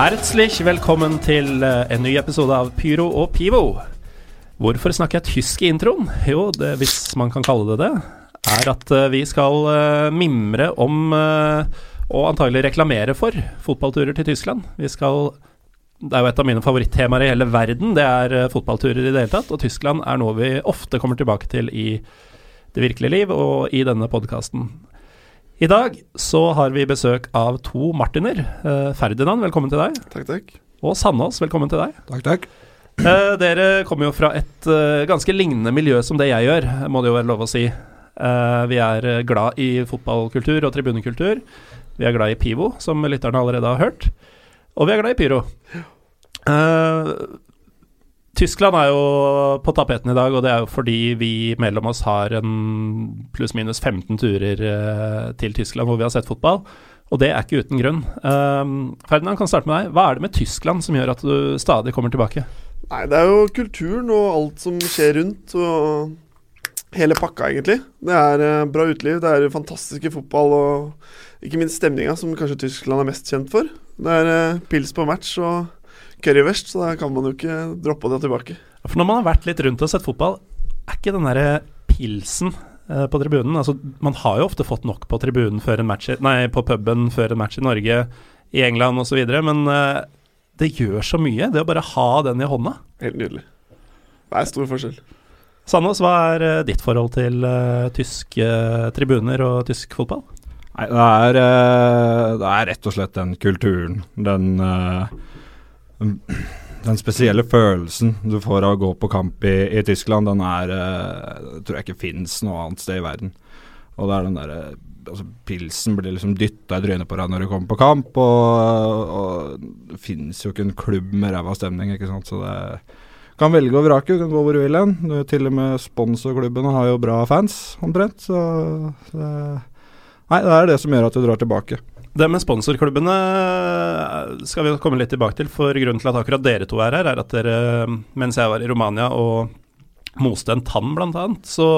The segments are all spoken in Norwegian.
Herzlich velkommen til eh, en ny episode av Pyro og Pivo. Hvorfor snakker jeg tysk i introen? Jo, det, hvis man kan kalle det det, er at eh, vi skal eh, mimre om og antagelig reklamere for fotballturer til Tyskland. Vi skal Det er jo et av mine favorittemaer i hele verden, det er fotballturer i det hele tatt. Og Tyskland er noe vi ofte kommer tilbake til i det virkelige liv og i denne podkasten. I dag så har vi besøk av to Martiner. Eh, Ferdinand, velkommen til deg. Takk, takk. Og Sandås, velkommen til deg. Takk, takk. Eh, dere kommer jo fra et eh, ganske lignende miljø som det jeg gjør, må det jo være lov å si. Eh, vi er eh, glad i fotballkultur og tribunekultur. Vi er glad i Pivo, som lytterne allerede har hørt. Og vi er glad i pyro. Tyskland er jo på tapeten i dag, og det er jo fordi vi mellom oss har en pluss-minus 15 turer eh, til Tyskland hvor vi har sett fotball. Og det er ikke uten grunn. Um, Ferdinand, kan starte med deg. Hva er det med Tyskland som gjør at du stadig kommer tilbake? Nei, det er jo kulturen og alt som skjer rundt, og hele pakka, egentlig. Det er eh, bra uteliv, det er fantastiske fotball og ikke minst stemninga, som kanskje Tyskland er mest kjent for. Det er eh, pils på match og currywurst, så da kan man jo ikke droppe det tilbake. For når man har vært litt rundt og sett fotball, er ikke den derre pilsen eh, på tribunen Altså, man har jo ofte fått nok på tribunen før en match i- Nei, på puben før en match i Norge, i England osv., men eh, det gjør så mye, det å bare ha den i hånda. Helt nydelig. Det er stor forskjell. Sandås, hva er eh, ditt forhold til eh, tyske tribuner og tysk fotball? Nei, det er, eh, det er rett og slett den kulturen, den eh, den spesielle følelsen du får av å gå på kamp i, i Tyskland, den er uh, tror jeg ikke fins noe annet sted i verden. Og det er den derre altså, Pilsen blir liksom dytta i trynet på deg når du kommer på kamp, og, og det fins jo ikke en klubb med ræva stemning, ikke sant, så det kan velge og vrake, du kan gå hvor du vil hen. Til og med sponsorklubbene har jo bra fans, omtrent, så det, Nei, det er det som gjør at du drar tilbake. Det med sponsorklubbene eh, skal vi komme litt tilbake til, for grunnen til at akkurat dere to er her, er at dere, mens jeg var i Romania og moste en tann annet, så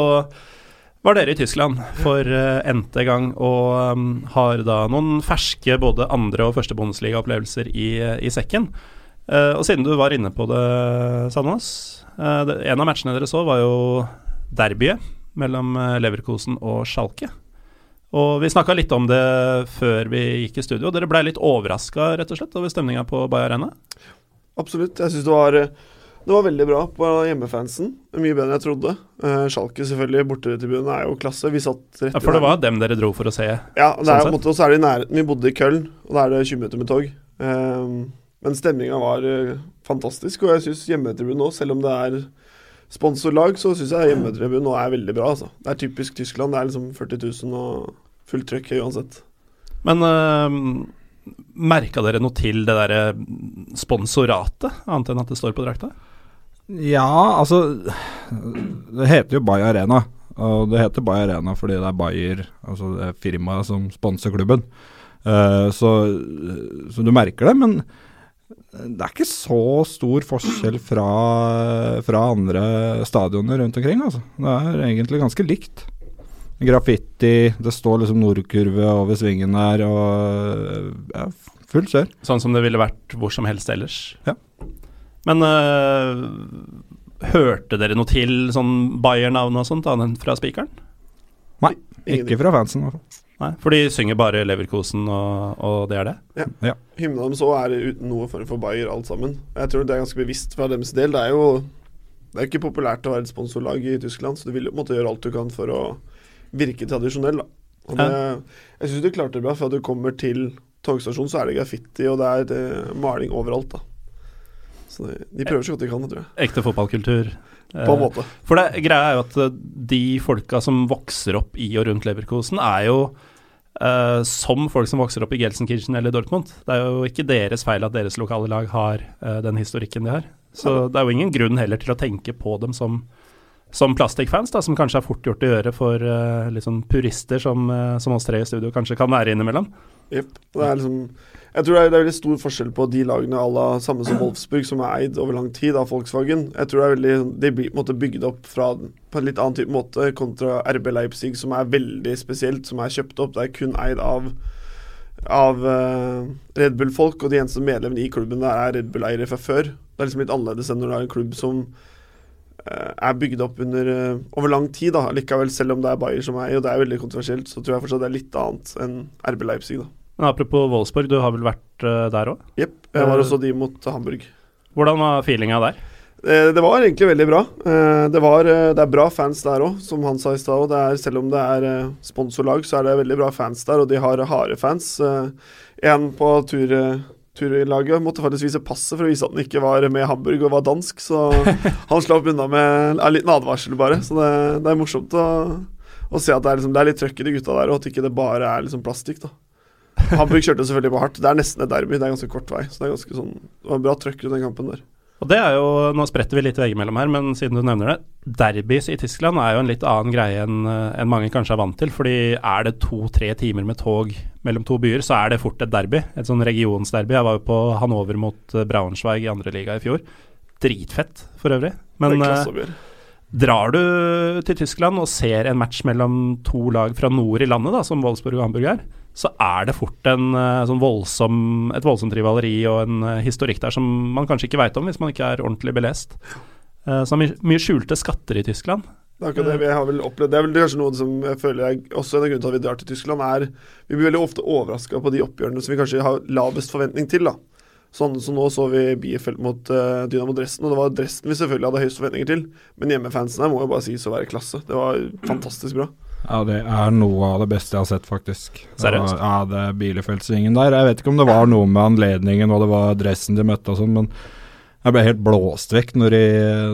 var dere i Tyskland for uh, n-te gang og har da noen ferske både andre- og første Bundesliga-opplevelser i, i sekken. Eh, og siden du var inne på det, Sandås, eh, en av matchene dere så var jo derbyet mellom eh, Leverkosen og Schalke. Og vi snakka litt om det før vi gikk i studio. Dere blei litt overraska og over stemninga på Bay Arena? Absolutt. Jeg syns det var eh, det var veldig bra på hjemmefansen. Mye bedre enn jeg trodde. Uh, Schalke selvfølgelig, bortetribunen er jo klasse. Vi satt rett Ja, i for det var dem dere dro for å se. Ja, det sånn er, sett. måte, så er det i nærheten. Vi bodde i Køln, og da er det 20 minutter med tog. Ehm, men stemninga var eh, fantastisk, og jeg syns hjemmetribunen òg, selv om det er sponsorlag, så syns jeg hjemmetribunen nå er veldig bra. Altså. Det er typisk Tyskland. Det er liksom 40 000 og fullt trøkk uansett. Men uh, merka dere noe til det derre sponsoratet, annet enn at det står på drakta? Ja, altså Det heter jo Bay Arena. Og det heter Bay Arena fordi det er Bayer, altså det er firmaet som sponser klubben. Uh, så, så du merker det, men det er ikke så stor forskjell fra, fra andre stadioner rundt omkring. Altså. Det er egentlig ganske likt. Graffiti, det står liksom nordkurve over svingen her, og ja, full kjør. Sånn som det ville vært hvor som helst ellers? Ja. Men eh, hørte dere noe til sånn Bayer-navn og sånt, annet enn fra spikeren? Nei, Ikke fra fansen, i hvert fall. Nei, for de synger bare Leverkosen, og, og det er det? Ja. Hymna dem så er uten noe form for Bayer, alt sammen. Jeg tror det er ganske bevisst fra deres del. Det er jo det er ikke populært å være et sponsorlag i Tyskland, så du vil jo måtte gjøre alt du kan for å virke tradisjonell. Da. Og det, jeg syns du klarte det bra, for at du kommer til togstasjonen, så er det graffiti, og det er det, maling overalt. da. Så det, de prøver så godt de kan, tror jeg. Ekte fotballkultur. På en Eh, måte. For det, greia er jo at eh, de folka som vokser opp i og rundt Leverkosen, er jo Uh, som folk som vokser opp i Gelsenkirchen eller Dortmund. Det er jo ikke deres feil at deres lokale lag har uh, den historikken de har. Så det er jo ingen grunn heller til å tenke på dem som, som plastikkfans, da, som kanskje er fort gjort å gjøre for uh, sånn purister som, uh, som oss tre i studio kanskje kan være innimellom. Yep. Liksom Jeg tror det er, det er veldig stor forskjell på de lagene à la samme som Wolfsburg, som er eid over lang tid av Volkswagen. Jeg tror det er veldig De blir bygd opp fra, på en litt annen type måte kontra RB Leipzig, som er veldig spesielt, som er kjøpt opp. Det er kun eid av av uh, Red Bull-folk, og de eneste medlemmene i klubben der er Red Bull-eiere fra før. Det er liksom litt annerledes enn når det er en klubb som er bygd opp under eh, over lang tid. da, Likevel, selv om det er Bayer som eier, og det er veldig kontroversielt, så tror jeg fortsatt det er litt annet enn RB Leipzig. da. Men apropos Wolfsburg, du har vel vært uh, der òg? Jepp. Jeg var også de mot Hamburg. Hvordan var feelinga der? Eh, det var egentlig veldig bra. Eh, det, var, eh, det er bra fans der òg, som han sa i stad. Selv om det er eh, sponsorlag, så er det veldig bra fans der, og de har harde fans. Eh, en på tur, turlaget måtte faktisk vise passet for å vise at han ikke var med i Hamburg og var dansk, så han slapp unna med en liten advarsel, bare. Så det, det er morsomt å, å se at det er, liksom, det er litt trøkk i de gutta der, og at ikke det bare er liksom plastikk. da Hamburg kjørte selvfølgelig på hardt. Det er nesten et derby. Det er ganske kort vei. Så det er ganske sånn Det var bra trøkk i den kampen der. Og det er jo, Nå spretter vi litt veggimellom her, men siden du nevner det. Derbys i Tyskland er jo en litt annen greie enn en mange kanskje er vant til. fordi er det to-tre timer med tog mellom to byer, så er det fort et derby. Et sånn regionsderby. Jeg var jo på Hanover mot Braunschweig i andre liga i fjor. Dritfett for øvrig. Men uh, drar du til Tyskland og ser en match mellom to lag fra nord i landet, da, som Wolfsburg og Hamburg er, så er det fort en, uh, sånn voldsom, et voldsomt rivaleri og en uh, historikk der som man kanskje ikke veit om hvis man ikke er ordentlig belest. Uh, så mye, mye skjulte skatter i Tyskland. Det er det vi har vel opplevd. Det er vel kanskje noe som jeg føler jeg, også en av grunnene til at vi drar til Tyskland, er Vi blir veldig ofte overraska på de oppgjørene som vi kanskje har lavest forventning til. da. Sånn som så nå så vi Biefeld mot uh, Dynamo Dresden, og det var Dresden vi selvfølgelig hadde høyest forventninger til. Men hjemmefansen her må jo bare sies å være klasse. Det var fantastisk bra. Ja, det er noe av det beste jeg har sett, faktisk. Seriøst? Ja, det Bielefeld-svingen der. Jeg vet ikke om det var noe med anledningen og det var dressen de møtte og sånn, men jeg ble helt blåst vekk når de,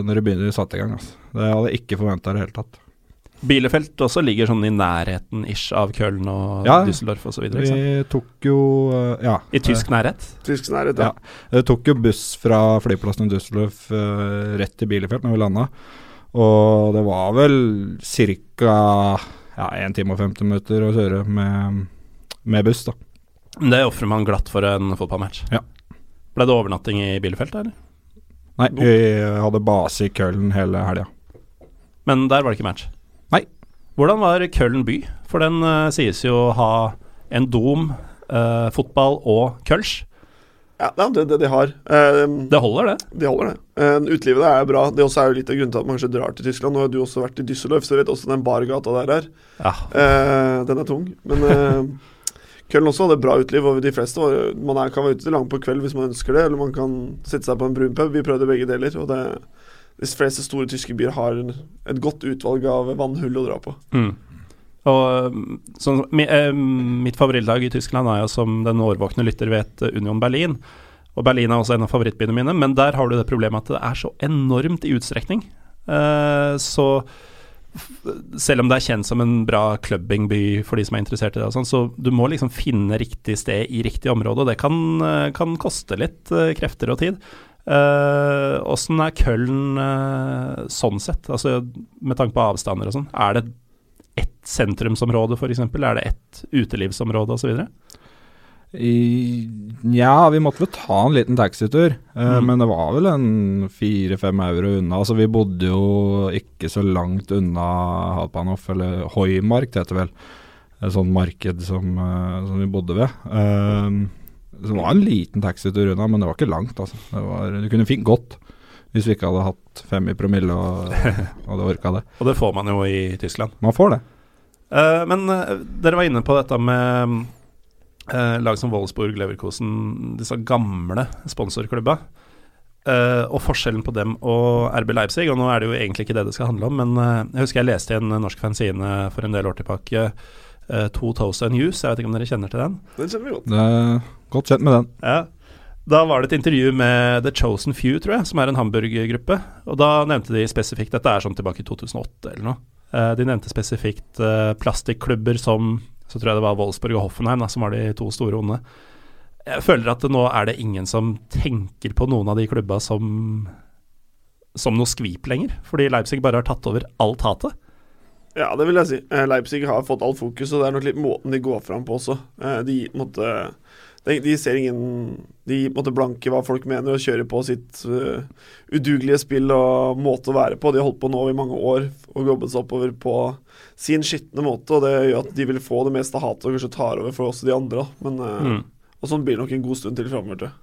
når de begynner å sette i gang. Altså. Det hadde jeg ikke forventa i det hele tatt. Bielefeld også ligger sånn i nærheten ish av Köln og ja, Düsseldorf osv. Vi tok jo uh, ja. I tysk nærhet? Tysk nærhet, ja. ja. Vi tok jo buss fra flyplassen i Düsseldorf uh, rett til Bielefeld når vi landa. Og det var vel ca ja, 1 time og 50 minutter å kjøre med, med buss, da. Det ofrer man glatt for en fotballmatch. Ja. Ble det overnatting i Bielefeld, eller? Nei, vi hadde base i Køln hele helga. Men der var det ikke match? Nei. Hvordan var Køln by? For den uh, sies jo å ha en dom, uh, fotball og kølsj. Ja, det det de har. Um, det holder, det? De holder det. Uh, utelivet er bra. Det også er jo litt av grunnen til at man kanskje drar til Tyskland. Nå har du også vært i Düsseldorf, så du vet også den bargata der er. Ja. Uh, den er tung. Men uh, Køln også hadde bra uteliv, og de fleste var, man er, kan være ute til langt på kveld hvis man ønsker det, eller man kan sette seg på en brun pub. Vi prøvde begge deler. og det de fleste store tyske byer har et godt utvalg av vannhull å dra på. Mm. Og sånn, eh, Mitt favorittlag i Tyskland er jo, som den årvåkne lytter vet, Union Berlin. Og Berlin er også en av favorittbyene mine, men der har du det problemet at det er så enormt i utstrekning. Uh, så selv om det er kjent som en bra clubbingby for de som er interessert i det, sånt, så du må liksom finne riktig sted i riktig område, og det kan, eh, kan koste litt uh, krefter og tid. Åssen uh, er Køln sånn sett, altså med tanke på avstander og sånn? Er det ett sentrumsområde, f.eks.? Er det ett utelivsområde osv.? Ja, vi måtte vel ta en liten taxitur, eh, mm. men det var vel en fire-fem euro unna. Altså, vi bodde jo ikke så langt unna Halpanoff, eller Hoimark det heter vel. Et sånt marked som, uh, som vi bodde ved. Eh, det var en liten taxitur unna, men det var ikke langt, altså. Det var, du kunne fint gått hvis vi ikke hadde hatt fem i promille og hadde orka det. og det får man jo i Tyskland. Man får det. Uh, men uh, dere var inne på dette med uh, lag som Wolfsburg, Leverkosen, disse gamle sponsorklubba. og forskjellen på dem og RB Leipzig, og nå er det jo egentlig ikke det det skal handle om, men jeg husker jeg leste i en norsk fanzine for en del år tilbake, uh, 2000 Use, jeg vet ikke om dere kjenner til den? Den kjenner vi godt. Det er godt kjent med den. Ja, da var det et intervju med The Chosen Few, tror jeg, som er en Hamburg-gruppe. Og da nevnte de spesifikt Dette er sånn tilbake i 2008 eller noe. Uh, de nevnte spesifikt uh, plastikklubber som Så tror jeg det var Wolfsburg og Hoffenheim da, som var de to store onde. Jeg føler at nå er det ingen som tenker på noen av de klubba som som noe skvip lenger, fordi Leipzig bare har tatt over alt hatet. Ja, det vil jeg si. Eh, Leipzig har fått alt fokus, og det er nok litt måten de går fram på også. De måtte de, de ser ingen De måtte blanke hva folk mener, og kjører på sitt uh, udugelige spill og måte å være på. De har holdt på nå i mange år og jobbet seg oppover på sin skitne måte, og det gjør at de vil få det meste hatet og kanskje tar over for også de andre. Men uh, mm. Og sånn blir det nok en god stund til framover, Til.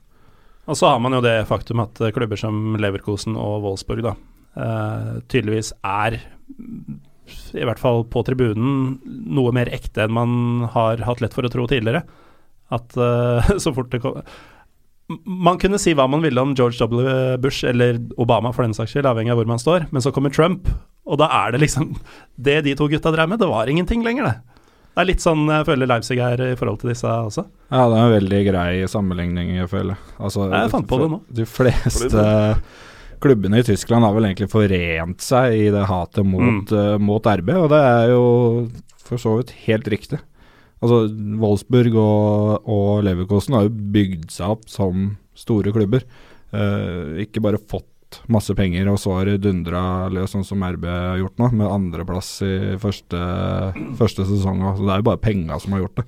Og så har man jo det faktum at klubber som Leverkosen og Wolfsburg da, uh, tydeligvis er i hvert fall på tribunen, noe mer ekte enn man har hatt lett for å tro tidligere. At uh, så fort det kom Man kunne si hva man ville om George W. Bush eller Obama, for den saks skyld, avhengig av hvor man står, men så kommer Trump, og da er det liksom Det de to gutta drev med, det var ingenting lenger, det. Det er litt sånn jeg føler Leipzig er i forhold til disse også. Ja, det er en veldig grei sammenligning, jeg føler. Altså, jeg fant på det nå. De fleste klubbene i Tyskland har vel egentlig forent seg i det hatet mot, mm. uh, mot RB, og det er jo for så vidt helt riktig. Altså, Wolfsburg og, og Leverkosen har jo bygd seg opp som store klubber. Uh, ikke bare fått masse penger, og så har det dundra løs, sånn som RB har gjort nå, med andreplass i første, første sesong. Så det er jo bare penga som har gjort det.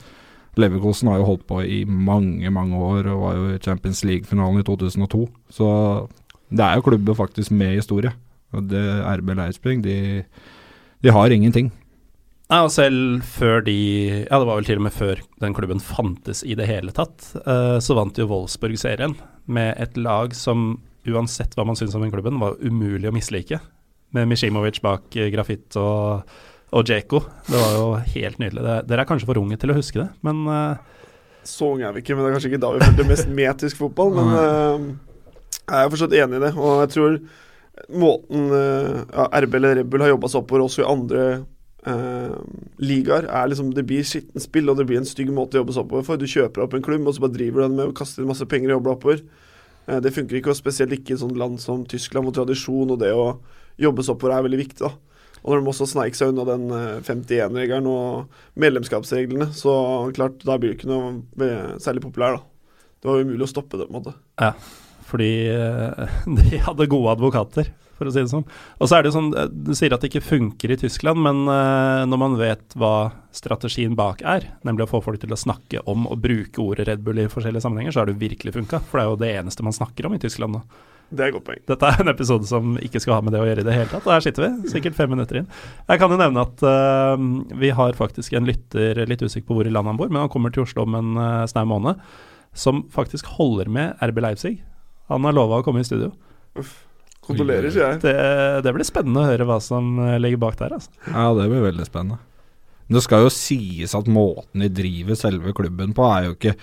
Leverkosen har jo holdt på i mange, mange år og var jo i Champions League-finalen i 2002. Så det er jo klubber faktisk med historie. Og det RB Leipzig, de, de har ingenting. Ja, og selv før de Ja, det var vel til og med før den klubben fantes i det hele tatt, uh, så vant jo Wolfsburg serien med et lag som uansett hva man syns om den klubben, var umulig å mislike. Med Mishimovic bak uh, Grafitt og, og Djeko. Det var jo helt nydelig. Det, dere er kanskje for unge til å huske det, men uh, Så unge er vi ikke, men det er kanskje ikke da vi følte mest metisk fotball. Men jeg er fortsatt enig i det, og jeg tror måten ja, RB eller Rebel har jobba seg oppover også i andre Uh, ligaer er liksom Det blir skittent spill, og det blir en stygg måte å jobbe seg oppover for. Du kjøper opp en klubb, og så bare driver du den med og kaster masse penger og jobber oppover. Uh, det funker ikke, og spesielt ikke i sånt land som Tyskland, hvor tradisjon og det å jobbe seg oppover er veldig viktig. da og når de også sneik seg unna den 51-regelen eh, og medlemskapsreglene, så klart, da blir du ikke noe særlig populær, da. Det var umulig å stoppe det, på en måte. Ja, fordi de hadde gode advokater for å si det sånn. Og så er det jo sånn, eh, Du sier at det ikke funker i Tyskland, men uh, når man vet hva strategien bak er, nemlig å få folk til å snakke om og bruke ordet Red Bull i forskjellige sammenhenger, så har det virkelig funka. For det er jo det eneste man snakker om i Tyskland nå. Det er et godt poeng. Dette er en episode som ikke skal ha med det å gjøre i det hele tatt. Og her sitter vi, sikkert fem minutter inn. Jeg kan jo nevne at uh, vi har faktisk en lytter, litt usikker på hvor i landet han bor, men han kommer til Oslo om en uh, snau måned, som faktisk holder med RB Leipzig. Han har lova å komme i studio. Uff. Kondolerer, sier jeg. Det, det, blir spennende å høre hva som eh, ligger bak der. Altså. Ja, det blir veldig spennende. Det skal jo sies at måten de driver selve klubben på, er jo ikke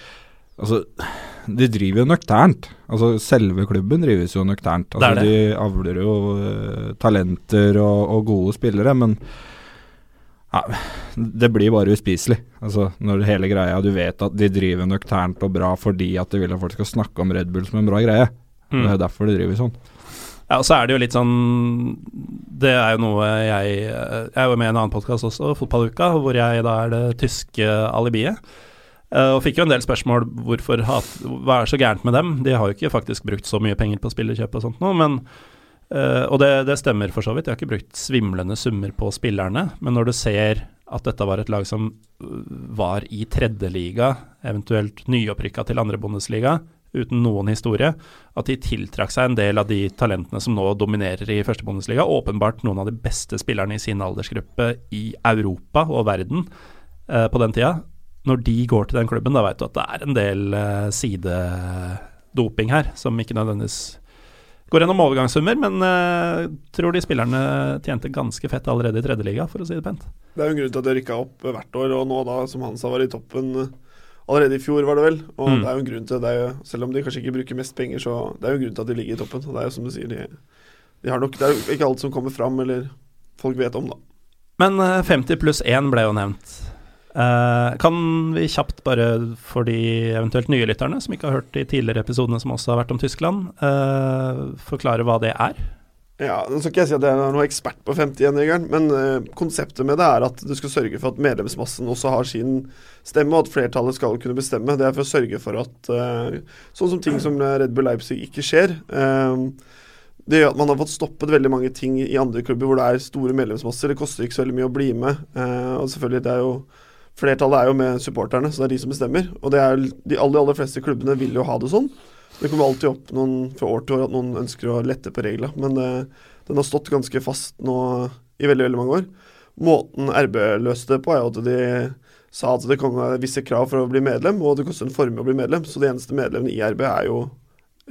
Altså, de driver jo nøkternt. Altså, selve klubben drives jo nøkternt. Altså, det det. De avler jo uh, talenter og, og, gode spillere, men ja, det blir bare uspiselig. Altså, når hele greia Du vet at de driver nøkternt og bra fordi at de vil at folk skal snakke om Red Bull som en bra greie. Mm. Det er derfor de driver sånn. Ja, og så er det jo litt sånn Det er jo noe jeg Jeg jo med i en annen podkast også, Fotballuka, hvor jeg da er det tyske alibiet. Uh, og fikk jo en del spørsmål hvorfor hat, hva er så gærent med dem. De har jo ikke faktisk brukt så mye penger på spillerkjøp og sånt nå, uh, Og det, det, stemmer for så vidt, de har ikke brukt svimlende summer på spillerne, men når du ser at dette var et lag som var i tredjeliga, eventuelt nyopprykka til andre bondesliga, uten noen historie, at de tiltrakk seg en del av de talentene som nå dominerer i første Bundesliga. Åpenbart noen av de beste spillerne i sin aldersgruppe i Europa og verden eh, på den tida. Når de går til den klubben, da vet du at det er en del eh, sidedoping her, som ikke nødvendigvis går gjennom overgangssummer, men uh, tror de spillerne tjente ganske fett allerede i tredjeliga, for å si det pent. Det er jo en grunn til at de rykka opp hvert år, og nå da, som han sa, var i toppen allerede i fjor, var det vel. Og mm. det er jo en grunn til det. Jo, selv om de kanskje ikke bruker mest penger, så det er jo en grunn til at de ligger i toppen. Og det er jo som du sier, de, de har nok Det er jo ikke alt som kommer fram, eller folk vet om, da. Men 50 eh, pluss 1 ble jo nevnt. Uh, kan vi kjapt, bare for de eventuelt nye lytterne som ikke har hørt de tidligere episodene som også har vært om Tyskland, uh, forklare hva det er? Ja, Nå skal ikke jeg si at jeg er noen ekspert på 51-regelen, men uh, konseptet med det er at du skal sørge for at medlemsmassen også har sin stemme, og at flertallet skal kunne bestemme. Det er for å sørge for at uh, sånn som ting som Red Bull Leipzig ikke skjer. Uh, det gjør at man har fått stoppet veldig mange ting i andre klubber hvor det er store medlemsmasser. Det koster ikke så veldig mye å bli med. og selvfølgelig, det er jo flertallet er jo med supporterne, så det er de som bestemmer. Og det er de aller, aller fleste klubbene vil jo ha det sånn. Det kommer alltid opp noen fra år til år at noen ønsker å lette på reglene, men det, den har stått ganske fast nå i veldig, veldig mange år. Måten RB løste det på, er jo at de sa at det kom visse krav for å bli medlem, og det koster en formue å bli medlem, så de eneste medlemmene i RB er jo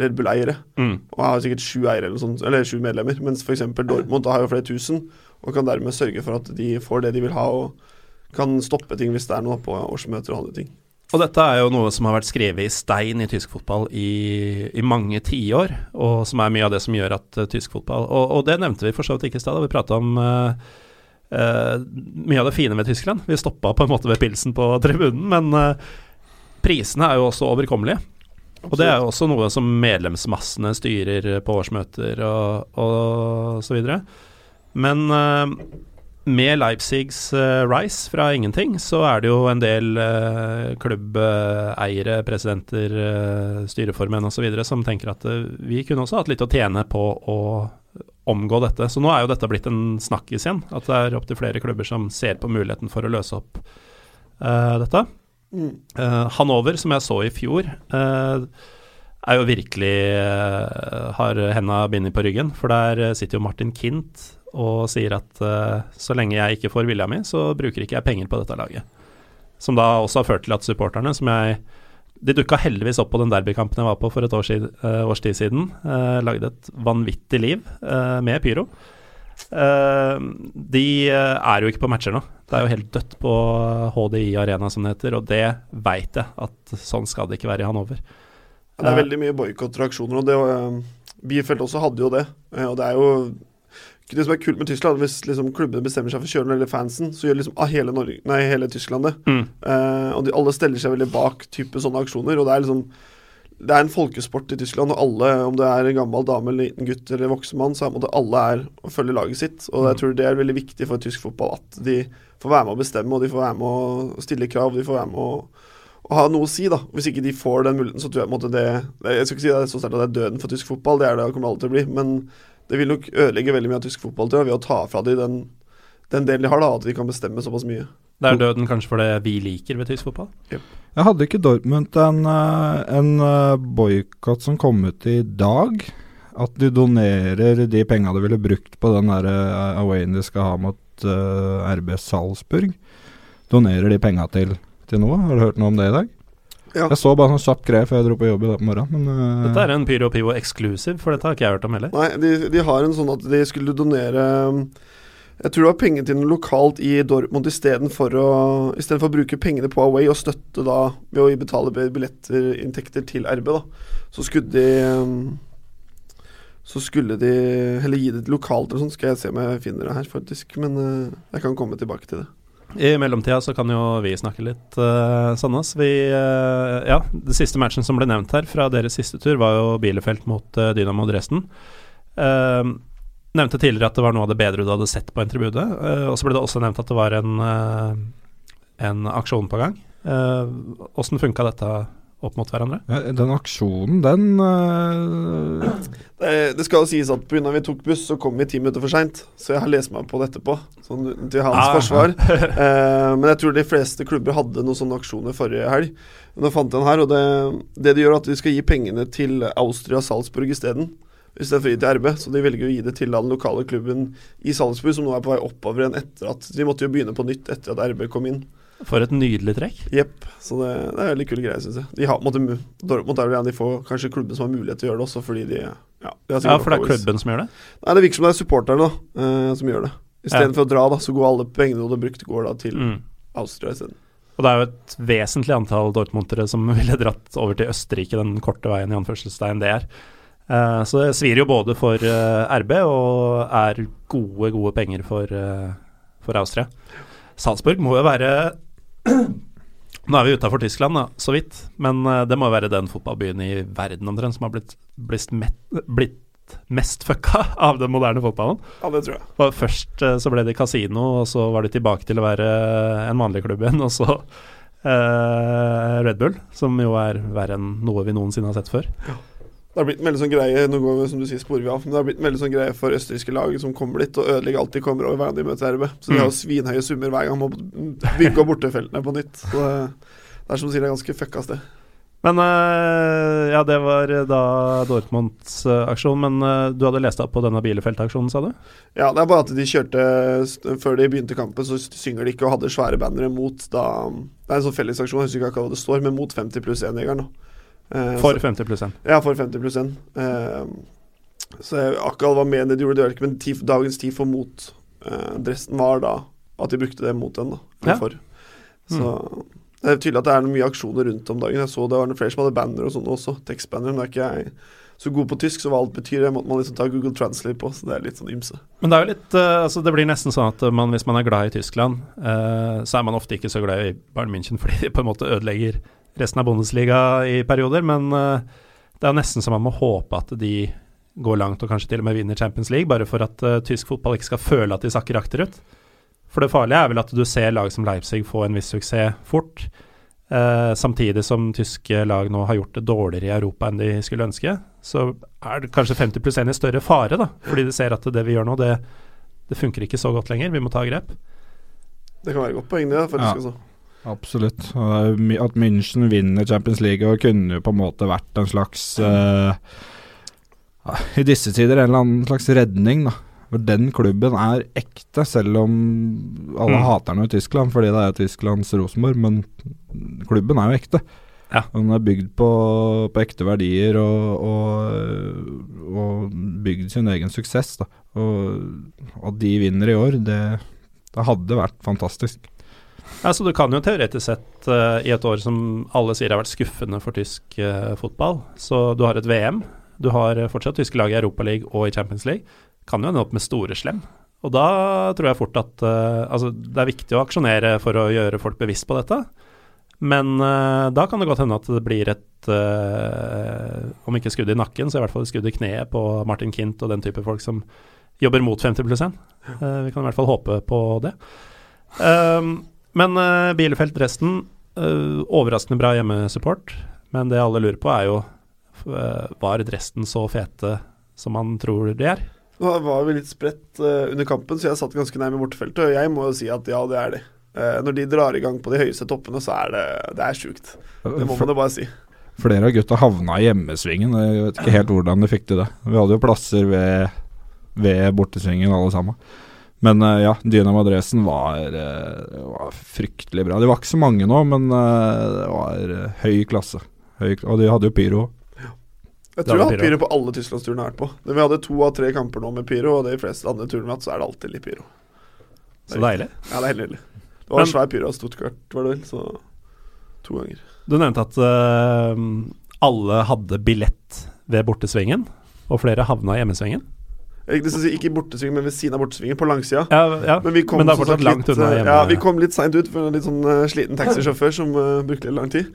Red Bull-eiere. Mm. Og har sikkert sju eiere eller, sånt, eller sju medlemmer, mens f.eks. Dortmund har jo flere tusen, og kan dermed sørge for at de får det de vil ha, og kan stoppe ting hvis det er noe på årsmøter og andre ting. Og dette er jo noe som har vært skrevet i stein i tysk fotball i, i mange tiår, og som er mye av det som gjør at uh, tysk fotball og, og, det nevnte vi for så vidt ikke i stad da vi prata om uh, uh, mye av det fine med Tyskland. Vi stoppa på en måte ved pilsen på tribunen, men prisene er jo også overkommelige. Og det er jo også noe som medlemsmassene styrer på årsmøter og, og så videre. Men med Leipzigs uh, rise fra ingenting, så er det jo en del uh, klubbeiere, presidenter, uh, styreformenn osv. som tenker at uh, vi kunne også hatt litt å tjene på å omgå dette. Så nå er jo dette blitt en snakkis igjen. At det er opptil flere klubber som ser på muligheten for å løse opp dette. Mm. Hanover, som jeg så i fjor, er jo virkelig har henda bindet på ryggen. For der sitter jo Martin Kint og sier at uh, så lenge jeg ikke får vilja mi, så bruker ikke jeg penger på dette laget. Som da også har ført til at supporterne, som jeg De dukka heldigvis opp på den derbykampen jeg var på for et år siden, uh, års tid siden. Uh, lagde et vanvittig liv med pyro. de er jo ikke på matcher nå. Det er jo helt dødt på HDI Arena, som det heter, og det veit jeg at sånn skal det ikke være i Hanover. Det er veldig mye boikotter og det, Bielfeldt også hadde jo det. Og det er jo det som er kult med Tyskland, hvis liksom klubbene bestemmer seg for å kjøre den eller fansen, så gjør liksom hele, Norge, nei, hele Tyskland det. Mm. Uh, og de, alle steller seg veldig bak type sånne aksjoner. Og det er liksom Det er en folkesport i Tyskland, og alle, om det er en gammel dame, eller liten gutt eller voksen mann, så er det alle er å følge laget sitt. Og jeg mm. tror det er veldig viktig for tysk fotball at de får være med å bestemme, og de får være med å stille krav, de får være med å å ha noe å si, da. Hvis ikke de får den muligheten, så tror jeg på en måte det Jeg skal ikke si det er så sterkt at det er døden for tysk fotball, det er det kommer alltid til å bli, men det vil nok ødelegge veldig mye av tysk fotball tror jeg, ved å ta fra dem den, den, delen de har, da, at de kan bestemme såpass mye. Det er døden kanskje for det vi liker ved tysk fotball? Yep. Jeg hadde ikke Dortmund en, eh, en eh, boikott som kom ut i dag? At de donerer de penga de ville brukt på den der eh, awayen de skal ha mot uh, RB Salzburg. Donerer de penga til, til noe? Har du hørt noe om det i dag? Ja. Jeg så bare sånn kjapt greie før jeg dro på jobb i dag på morgenen. Men, uh, dette er en Pyro Pivo eksklusiv, for dette har ikke jeg hørt om heller. Nei, de, de har en sånn at de skulle donere jeg tror det var penger til noe lokalt i Dortmund istedenfor å, for å bruke pengene på Away og støtte da ved å betale billettinntekter til RB, da. Så skulle de Så skulle de heller gi det til lokalt eller sånn. Skal jeg se om jeg finner det her, faktisk. Men uh, jeg kan komme tilbake til det. I mellomtida så kan jo vi snakke litt, uh, Sandnes. Vi, uh, ja, det siste matchen som ble nevnt her fra deres siste tur, var jo Bielefeld mot uh, Dynamo Dresden. Uh, nevnte tidligere at det var noe av det bedre du hadde sett på tribune. Uh, og så ble det også nevnt at det var en, en aksjon på gang. Åssen uh, funka dette opp mot hverandre? Ja, den aksjonen, den uh... det, det, skal jo sies at pga. vi tok buss, så kom vi ti minutter for seint. Så jeg har lest meg på det etterpå, sånn til hans ah, forsvar. uh, men jeg tror de fleste klubber hadde noen sånne aksjoner forrige helg. Nå fant jeg den her, og det, det de gjør, er at de skal gi pengene til Austria Salzburg isteden. Istedenfor å gi til RB, så de velger å gi det til den lokale klubben i Salzburg, som nå er på vei oppover igjen etter at De måtte jo begynne på nytt etter at RB kom inn. For et nydelig trekk. Jepp. Så det, det, er veldig kule greier, syns jeg. De har, måtte, Dortmund er vel en de får kanskje klubben som har mulighet til å gjøre det også, fordi de Ja, de ja for det er klubben som gjør det? Nei, det virker som det er supporterne da, uh, som gjør det. Istedenfor ja. å dra, da, så går alle pengene du hadde brukt, går da til mm. Austria isteden. Og det er jo et vesentlig antall Dortmundere som ville dratt over til Østerrike den korte veien i anførselstegn det er. Uh, så det svir jo både for uh, RB og er gode, gode penger for, for Austria. Salzburg må jo være Nå er vi utafor Tyskland, da, så vidt. Men uh, det må være den fotballbyen i verden omtrent som har blitt, blitt, blitt, mest fucka av den moderne fotballen. Ja, det tror jeg. Og først uh, så ble det kasino, og så var de tilbake til å være en vanlig klubb igjen. Og så uh, Red Bull, som jo er verre enn noe vi noensinne har sett før. Ja. Det har blitt en veldig sånn greie Nå går vi som du sier sporer vi av, men det har blitt en veldig sånn greie for østerrikske lag som kommer dit og ødelegger alt de kommer over hver gang de møter RB. Så de har jo svinhøye summer hver gang man må bygge opp bortefeltene på nytt. Så det, det er som du sier, det er ganske fucka sted. Men øh, ja, det var da Dortmunds øh, aksjon. Men øh, du hadde lest opp på denne Bielefeld-aksjonen, sa du? Ja, det er bare at de kjørte Før de begynte kampen, så synger de ikke og hadde svære bannere mot da Det er en sånn fellesaksjon, jeg husker ikke hva det står, men mot 50 pluss 1-jegeren. Eh, For 50 pluss 1. Ja, for 50 pluss 1. Eh, så Akal hva med det de gjorde, det men tif, dagens TIFO mot eh, dressen var da at de brukte det mot den, da. Ja. for. Så det er tydelig at det er mye aksjoner rundt om dagen. Jeg så det var noen flere som hadde banner og sånn også. Tekstbanner. Men det er ikke jeg så god på tysk, så hva alt betyr, det måtte man liksom ta Google Translate på. Så det er litt sånn ymse. Men det er jo litt eh, Altså, det blir nesten sånn at man, hvis man er glad i Tyskland, eh, så er man ofte ikke så glad i Bayern München fordi de på en måte ødelegger resten av Bundesliga i perioder, men eh, det er nesten så man må håpe at de går langt og kanskje til og med vinner Champions League, bare for at eh, tysk fotball ikke skal føle at de sakker akterut. For det farlige er vel at du ser lag som Leipzig få en viss suksess fort, eh, samtidig som tyske lag nå har gjort det dårligere i Europa enn de skulle ønske. Så er det kanskje 50 pluss 1 i større fare, da, fordi de ser at det vi gjør nå, det, det funker ikke så godt lenger. Vi må ta grep. Det kan være et godt poeng, det. faktisk Ja. Absolutt. At München vinner Champions League og kunne jo på en måte vært en slags uh, I disse tider en eller annen slags redning, da. For den klubben er ekte, selv om alle Mm. hater den i Tyskland fordi det er Tysklands Rosenborg, men klubben er jo ekte. Ja. Den er bygd på, på ekte verdier og, og, og bygd sin egen suksess. Da. Og at de vinner i år, det, det hadde vært fantastisk. Altså, du kan jo teoretisk sett uh, i et år som alle sier har vært skuffende for tysk uh, fotball, så du har et VM, du har eh, fortsatt tyske lag i Europaligaen og i Champions League, kan jo ende opp med store slem. Og da tror jeg fort at uh, Altså, det er viktig å aksjonere for å gjøre folk bevisst på dette, men da kan det godt hende at det blir et Om ikke skudd i nakken, så i hvert fall skudd i kneet på Martin Kint og den type folk som jobber mot 50 pluss 1. Eh, vi kan i hvert fall håpe på det. Um, men uh, Bielefeld resten, uh, overraskende bra hjemmesupport. Men det alle lurer på, er jo uh, Var Dresden så fete som man tror de er? Nå var vi litt spredt uh, under kampen, så jeg satt ganske nærme bortefeltet. Og jeg må jo si at ja, det er de. Uh, når de drar i gang på de høyeste toppene, så er det Det er sjukt. Det må man jo bare si. Flere av gutta havna i hjemmesvingen. Jeg vet ikke helt hvordan de fikk til det. Vi hadde jo plasser ved, ved bortesvingen alle sammen. Men eh, ja, Dynamo Dresden var, eh, var fryktelig bra. De var ikke så mange nå, men eh, det var høy klasse. Høy, og de hadde jo pyro. Jeg tror jeg har hatt pyro. på alle tysklandsturene jeg har vært på. Vi hadde to av tre kamper nå med pyro, og de fleste andre turene vi har hatt, så er det alltid litt pyro. Så deilig. Ja, det er helt nydelig. Det var Men- en svær pyro av Stuttgart, var det vel, så to ganger. Du nevnte at uh, alle hadde billett ved bortesvingen, og flere havna i hjemmesvingen. Jeg ikke i bortesvingen, men ved siden av bortesvingen, på langsida. Ja, ja. Men, vi kom Men det er fortsatt langt unna eh, hjemme. Ja, vi kom litt seint ut for en litt sånn uh, sliten taxisjåfør som uh, brukte litt lang tid.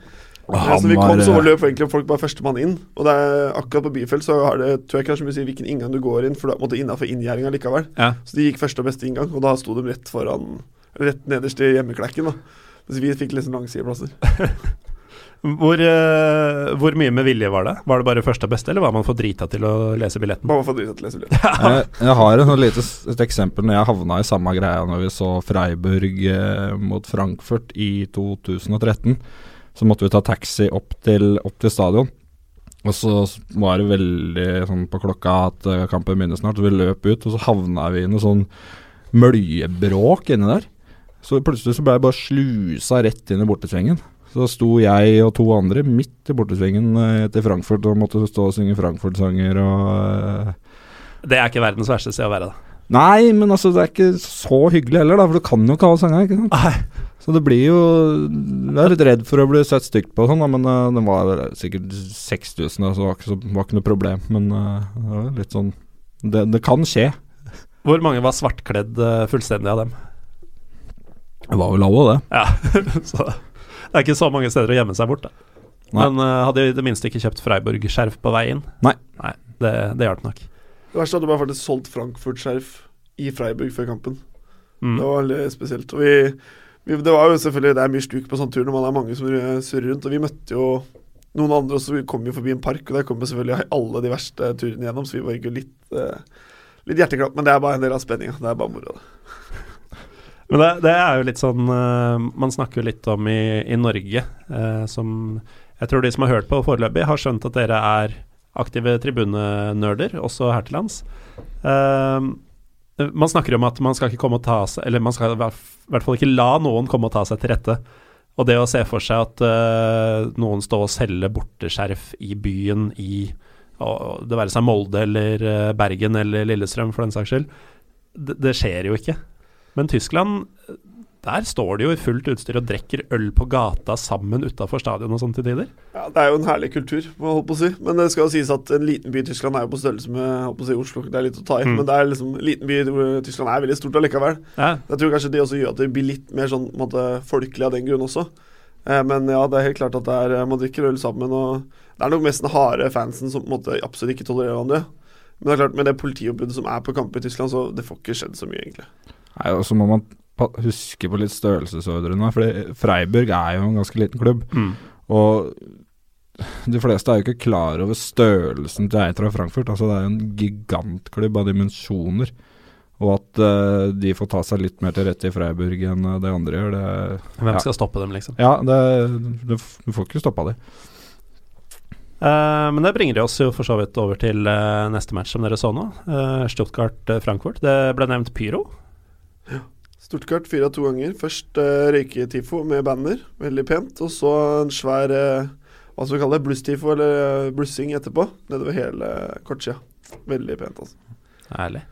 Eh, så vi kom, så løp egentlig folk bare førstemann inn. Og det er akkurat på Byfelt så har det tror jeg ikke det er så mye å si hvilken inngang du går inn, for du er på en måte innafor inngjerdinga likevel. Ja. Så de gikk første og beste inngang, og da sto de rett foran Rett nederst i hjemmeklekken. da Mens vi fikk liksom langsideplasser. Hvor, uh, hvor mye med vilje var det? Var det bare første og beste, eller var man for drita til å lese billetten? Bare for drita til å lese billetten. jeg, jeg har en sånn lite, et eksempel når jeg havna i samme greia når vi så Freiburg eh, mot Frankfurt i 2013. Så måtte vi ta taxi opp til, opp til stadion. Og så var det veldig sånn på klokka at eh, kampen begynner snart, så vi løp ut, og så havna vi i noe sånn møljebråk inni der. Så plutselig så ble jeg bare slusa rett inn i bortesvingen. Så sto jeg og to andre midt i bortesvingen eh, til Frankfurt og måtte stå og synge Frankfurt-sanger og eh, Det er ikke verdens verste sted å være, da. Nei, men altså det er ikke så hyggelig heller, da, for du kan jo ikke alle sangene. ikke sant? Nei. Så det blir jo Jeg er litt redd for å bli sett stygt på og sånn, men uh, den var sikkert 6000, da, så det var ikke, så, var ikke noe problem. Men uh, litt sånn det, det kan skje. Hvor mange var svartkledd uh, fullstendig av dem? Det var vel alle, det. Ja, så det er ikke så mange steder å gjemme seg bort, da. Nei. Men uh, hadde jeg i det minste ikke kjøpt Freiburg-skjerf på vei inn? Nei. Nei det, det hjalp nok. Det verste er at bare faktisk solgt Frankfurt-skjerf i Freiburg før kampen. Mm. Det var veldig spesielt. Og vi, vi, det var jo selvfølgelig Det er mye stuk på sånn tur når man er mange som surrer rundt. Og vi møtte jo noen andre også vi kom jo forbi en park, og der kom jo selvfølgelig alle de verste turene gjennom, så vi var ikke litt, eh, litt hjerteklapp. Men det er bare en del av spenninga. Det er bare moro. det. Men det, det er jo litt sånn eh, Man snakker jo litt om i, i Norge, eh, som Jeg tror de som har hørt på foreløpig, har skjønt at dere er aktive tribunenerder, også her til lands. Eh, man snakker om at man skal ikke komme og ta seg Eller man skal i hvert fall ikke la noen komme og ta seg til rette. Og det å se for seg at uh, noen står og selger borteskjerf i byen i uh, Det være seg Molde eller uh, Bergen eller Lillestrøm, for den saks skyld. Det, det skjer jo ikke. Men Tyskland der står de jo i fullt utstyr og drikker øl på gata sammen utafor stadion og sånn til tider. Ja, Det er jo en herlig kultur, må jeg på å si. Men det skal jo sies at en liten by i Tyskland er jo på størrelse med på å si, Oslo. Det er litt å ta i. Mm. Men det er liksom, en liten by i Tyskland er veldig stort allikevel. Ja. Jeg tror kanskje det også gjør at det blir litt mer sånn måte, folkelig av den grunn også. Eh, men ja, det er helt klart at det er, man drikker øl sammen. Og det er nok mest den harde fansen som på en måte absolutt ikke tolererer hverandre. Men det er klart, med det politioppbudet som er på kamper i Tyskland, så det får ikke skjedd så mye, egentlig. Nei, og så må man huske på litt størrelsesordrene. For Freiburg er jo en ganske liten klubb. Mm. Og de fleste er jo ikke klar over størrelsen til og Frankfurt. Altså Det er jo en gigantklubb av dimensjoner. Og at uh, de får ta seg litt mer til rette i Freiburg enn uh, det andre gjør. Det, Hvem skal stoppe dem, liksom? Ja, det, det, du får ikke stoppa dem. Uh, men det bringer oss jo for så vidt over til neste match som dere så nå. Stuttgart-Frankfurt. Det ble nevnt pyro. Ja. fire fyra to ganger. Først uh, røyketifo med banner, veldig pent. Og så en svær uh, hva skal vi kalle det, blusstifo, eller uh, blussing etterpå. Nedover hele kortsida. Veldig pent, altså. Herlig.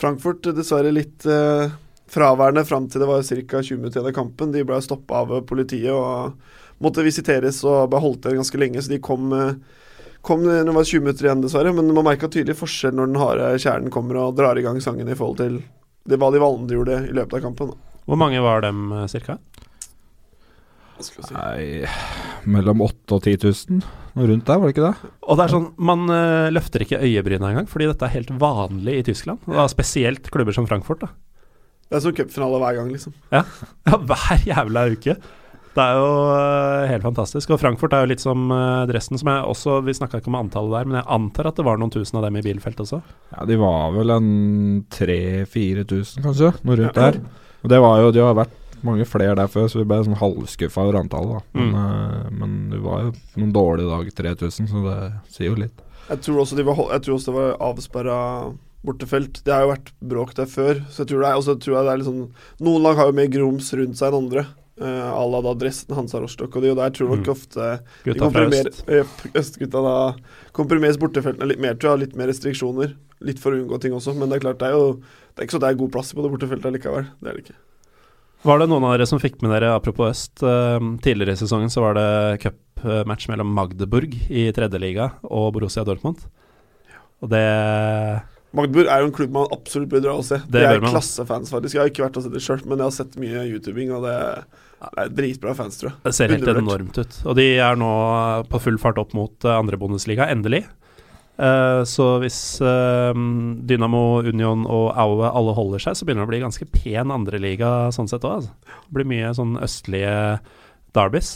Frankfurt dessverre litt uh, fraværende fram til det var ca. 20 minutter igjen av kampen. De ble stoppa av politiet og måtte visiteres og ble holdt igjen ganske lenge, så de kom Kom når det var 20 minutter igjen, dessverre, men man merka tydelig forskjell når den harde kjernen kommer og drar i gang sangen i forhold til det var de gjorde i løpet av kampen. Hvor mange var dem ca.? cirka? Si. Nei, mellom 8000 og 10 000. Noe rundt der, var det ikke det? Og det er sånn, Man uh, løfter ikke øyebryna engang, fordi dette er helt vanlig i Tyskland. Og da spesielt klubber som Frankfurt. da Det er som cupfinale hver gang, liksom. Ja, ja hver jævla uke. Det er jo uh, helt fantastisk. Og Frankfurt er jo litt som uh, Dresden, som jeg også Vi snakka ikke om antallet der, men jeg antar at det var noen tusen av dem i bilfelt også? Ja, de var vel en 3000-4000, kanskje, noe rundt der. Og det var jo De har vært mange flere der før, så vi ble sånn halvskuffa over antallet. Da. Men, mm. uh, men det var jo noen dårlige dager 3000, så det sier jo litt. Jeg tror også, de var, jeg tror også det var avsperra bortefelt. Det har jo vært bråk der før, så jeg tror, det er, også, tror jeg det er litt sånn Noen lag har jo mer grums rundt seg enn andre. À la da Dresden, Hansa Rostock og de, og der tror nok mm. ofte Gutta fra øst. Uh, østgutta da komprimeres bortefeltene litt mer, tror jeg. Litt mer restriksjoner. Litt for å unngå ting også. Men det er klart, det er jo Det er ikke så det er god plass på det bortefeltet likevel. Det er det ikke. Var det noen av dere som fikk med dere, apropos øst, uh, tidligere i sesongen så var det cupmatch mellom Magdeburg i tredjeliga og Borussia Dortmund. Ja. Og det Magdeburg er jo en klubb man absolutt bør dra og se. Det de er klassefans, faktisk. Jeg har ikke vært og sett det sjøl, men jeg har sett mye YouTubing, og det er dritbra fans, tror jeg. Det ser helt enormt ut. Og de er nå på full fart opp mot uh, andre Bundesliga, endelig. Uh, så hvis uh, Dynamo, Union og Aue alle holder seg, så begynner det å bli ganske pen andreliga sånn sett òg. Altså. Det blir mye sånn østlige derbys.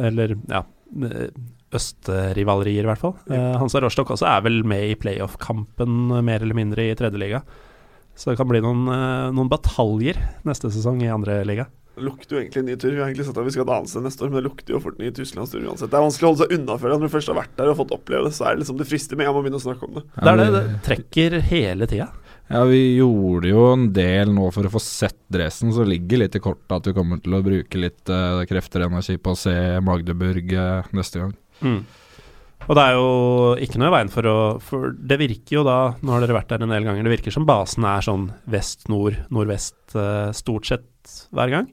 Eller ja østrivalerier, i hvert fall. Uh, Hansa Rostock også er vel med i playoff-kampen mer eller mindre i tredjeliga. Så det kan bli noen, noen bataljer neste sesong i andre liga. Det lukter jo egentlig en ny tur. Vi har egentlig sagt at vi skal danse neste år, men det lukter jo fort ny Tysklandstur uansett. Det er vanskelig å holde seg unna før når du først har vært der og fått oppleve det. Så er det liksom det frister med en gang begynne å snakke om det. Det er det. Det trekker hele tida. Ja, vi gjorde jo en del nå for å få sett dressen, så ligger litt i kortet at vi kommer til å bruke litt uh, krefter og energi på å se Magdeburg uh, neste gang. Mm. Og det er jo ikke noe i veien for å For det virker jo da, nå har dere vært der en del ganger, det virker som basen er sånn vest-nord, nordvest uh, stort sett hver gang?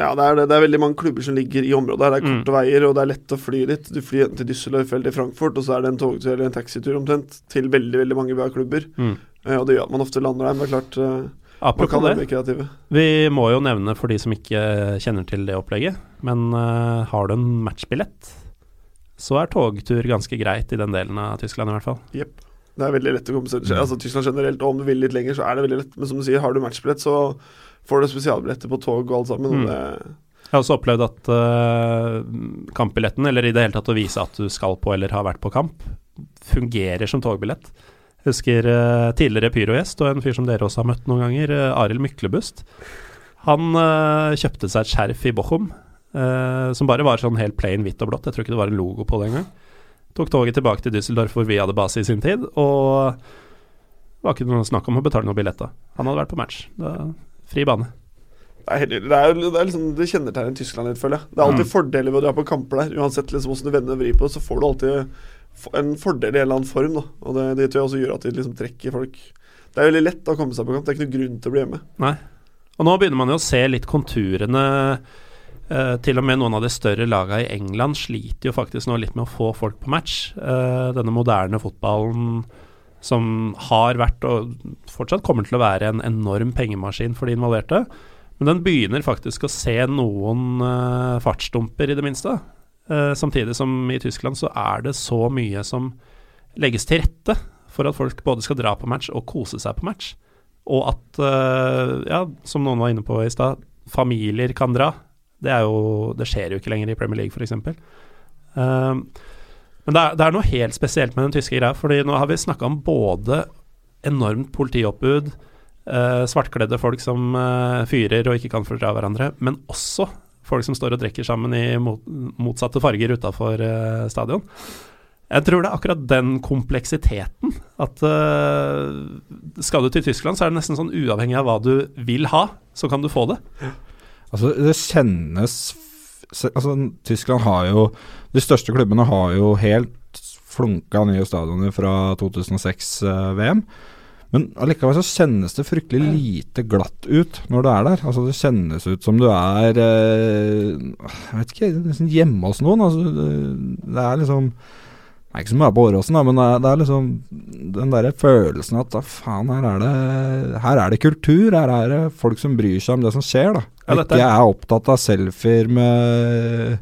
Ja, det er det. Det er veldig mange klubber som ligger i området. her Det er korte mm. veier, og det er lett å fly dit. Du flyr enten til Düsseldorf eller til Frankfurt, og så er det en togtur eller en taxitur omtrent til veldig veldig mange bra klubber. Mm. Uh, og det gjør at man ofte lander der, men det er klart kan Apropos det, vi må jo nevne for de som ikke kjenner til det opplegget, men uh, har du en matchbillett, så er togtur ganske greit i den delen av Tyskland i hvert fall. Yep. Det er veldig lett å komme seg til Altså Tyskland generelt, og om du vil litt lenger, så er det veldig lett. Men som du sier, har du matchbillett, så får du spesialbilletter på tog og alt sammen. Mm. Jeg har også opplevd at uh, kampbilletten, eller i det hele tatt å vise at du skal på eller har vært på kamp, fungerer som togbillett. Jeg husker uh, tidligere pyrogjest og en fyr som dere også har møtt noen ganger, uh, Arild Myklebust. Han kjøpte seg et skjerf i Bochum som bare var sånn helt plain hvitt og blått. Jeg tror ikke det var en logo på det engang. Tok toget tilbake til Düsseldorf hvor vi hadde base i sin tid, og det var ikke noe snakk om å betale noe billett da. Han hadde vært på match. Det var fri bane. Det er, det er, det er liksom Det kjennetegner Tyskland litt, føler jeg. Det er alltid mm. fordeler ved å dra på kamper der. Uansett liksom hvordan du vender og vrir på det, så får du alltid en fordel i en eller annen form. Da. Og det, det tror jeg også gjør at de liksom trekker folk Det er veldig lett å komme seg på kamp. Det er ikke noen grunn til å bli hjemme. Nei. Og nå begynner man jo å se litt konturene. Uh, til og med noen av de større lagene i England sliter jo faktisk nå litt med å få folk på match. Uh, denne moderne fotballen som har vært og fortsatt kommer til å være en enorm pengemaskin for de involverte. Men den begynner faktisk å se noen uh, fartsdumper, i det minste. Samtidig som i Tyskland så er det så mye som legges til rette for at folk både skal dra på match og kose seg på match. Og at, ja, som noen var inne på i stad, familier kan dra. Det, jo, det, skjer jo ikke lenger i Premier League, f.eks. Uh, men det er, det er, noe helt spesielt med den tyske greia, fordi nå har vi snakka om både enormt politioppbud, eh, svartkledde folk som eh, fyrer og ikke kan fordra hverandre, men også folk som står og drikker sammen i mot, motsatte farger utafor eh, stadion. Jeg tror det er akkurat den kompleksiteten at skal du til Tyskland, så er det nesten sånn uavhengig av hva du vil ha, så kan du få det. Altså, det kjennes Altså, Tyskland har jo De største klubbene har jo helt flunka nye stadioner fra 2006-VM. Eh, men allikevel så kjennes det fryktelig lite glatt ut når du er der. Altså Det kjennes ut som du er eh, Jeg vet ikke, nesten hjemme hos noen. Altså, det, er liksom det er ikke så mye på Åråsen, men det er, det er, liksom den der følelsen at da faen, her er, det, her er det kultur. Her er det folk som bryr seg om det som skjer, da. Ikke er opptatt av selfier med,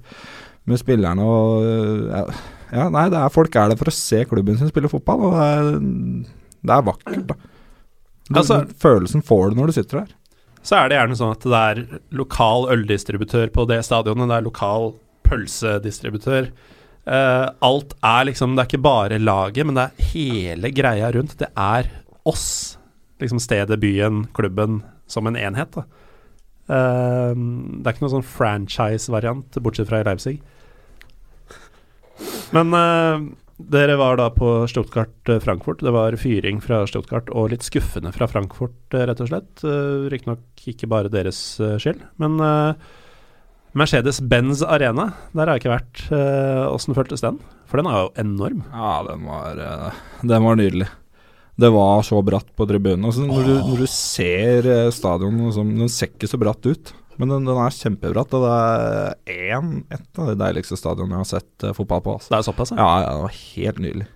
med spillerne og ja, nei, det er folk er der for å se klubben sin spille fotball, og det er, det er vakkert, da. Du, altså, følelsen får du når du sitter der. Så er det gjerne sånn at det er lokal øldistributør på det stadionet, det er lokal pølsedistributør. Uh, alt er liksom Det er ikke bare laget, men det er hele greia rundt. Det er oss. Liksom stedet, byen, klubben som en enhet. Da. Uh, det er ikke noen sånn franchise-variant, bortsett fra i Leipzig. Men uh, dere var da på Stuttgart-Frankfurt. Det var fyring fra Stuttgart og litt skuffende fra Frankfurt, rett og slett. Uh, Riktignok ikke bare deres skyld, men Mercedes-Benz Arena, der har jeg ikke vært. Åssen føltes den? For den er jo enorm. Ja, den var, den var nydelig. Det var så bratt på tribunen. Altså, når, du, når, du, ser stadionet, liksom, Den ser ikke så bratt ut, men den, den er kjempebratt. Og det er en, et av de deiligste stadionene jeg har sett uh, fotball på. Altså. Det er såpass, ja? Ja, det var helt nydelig.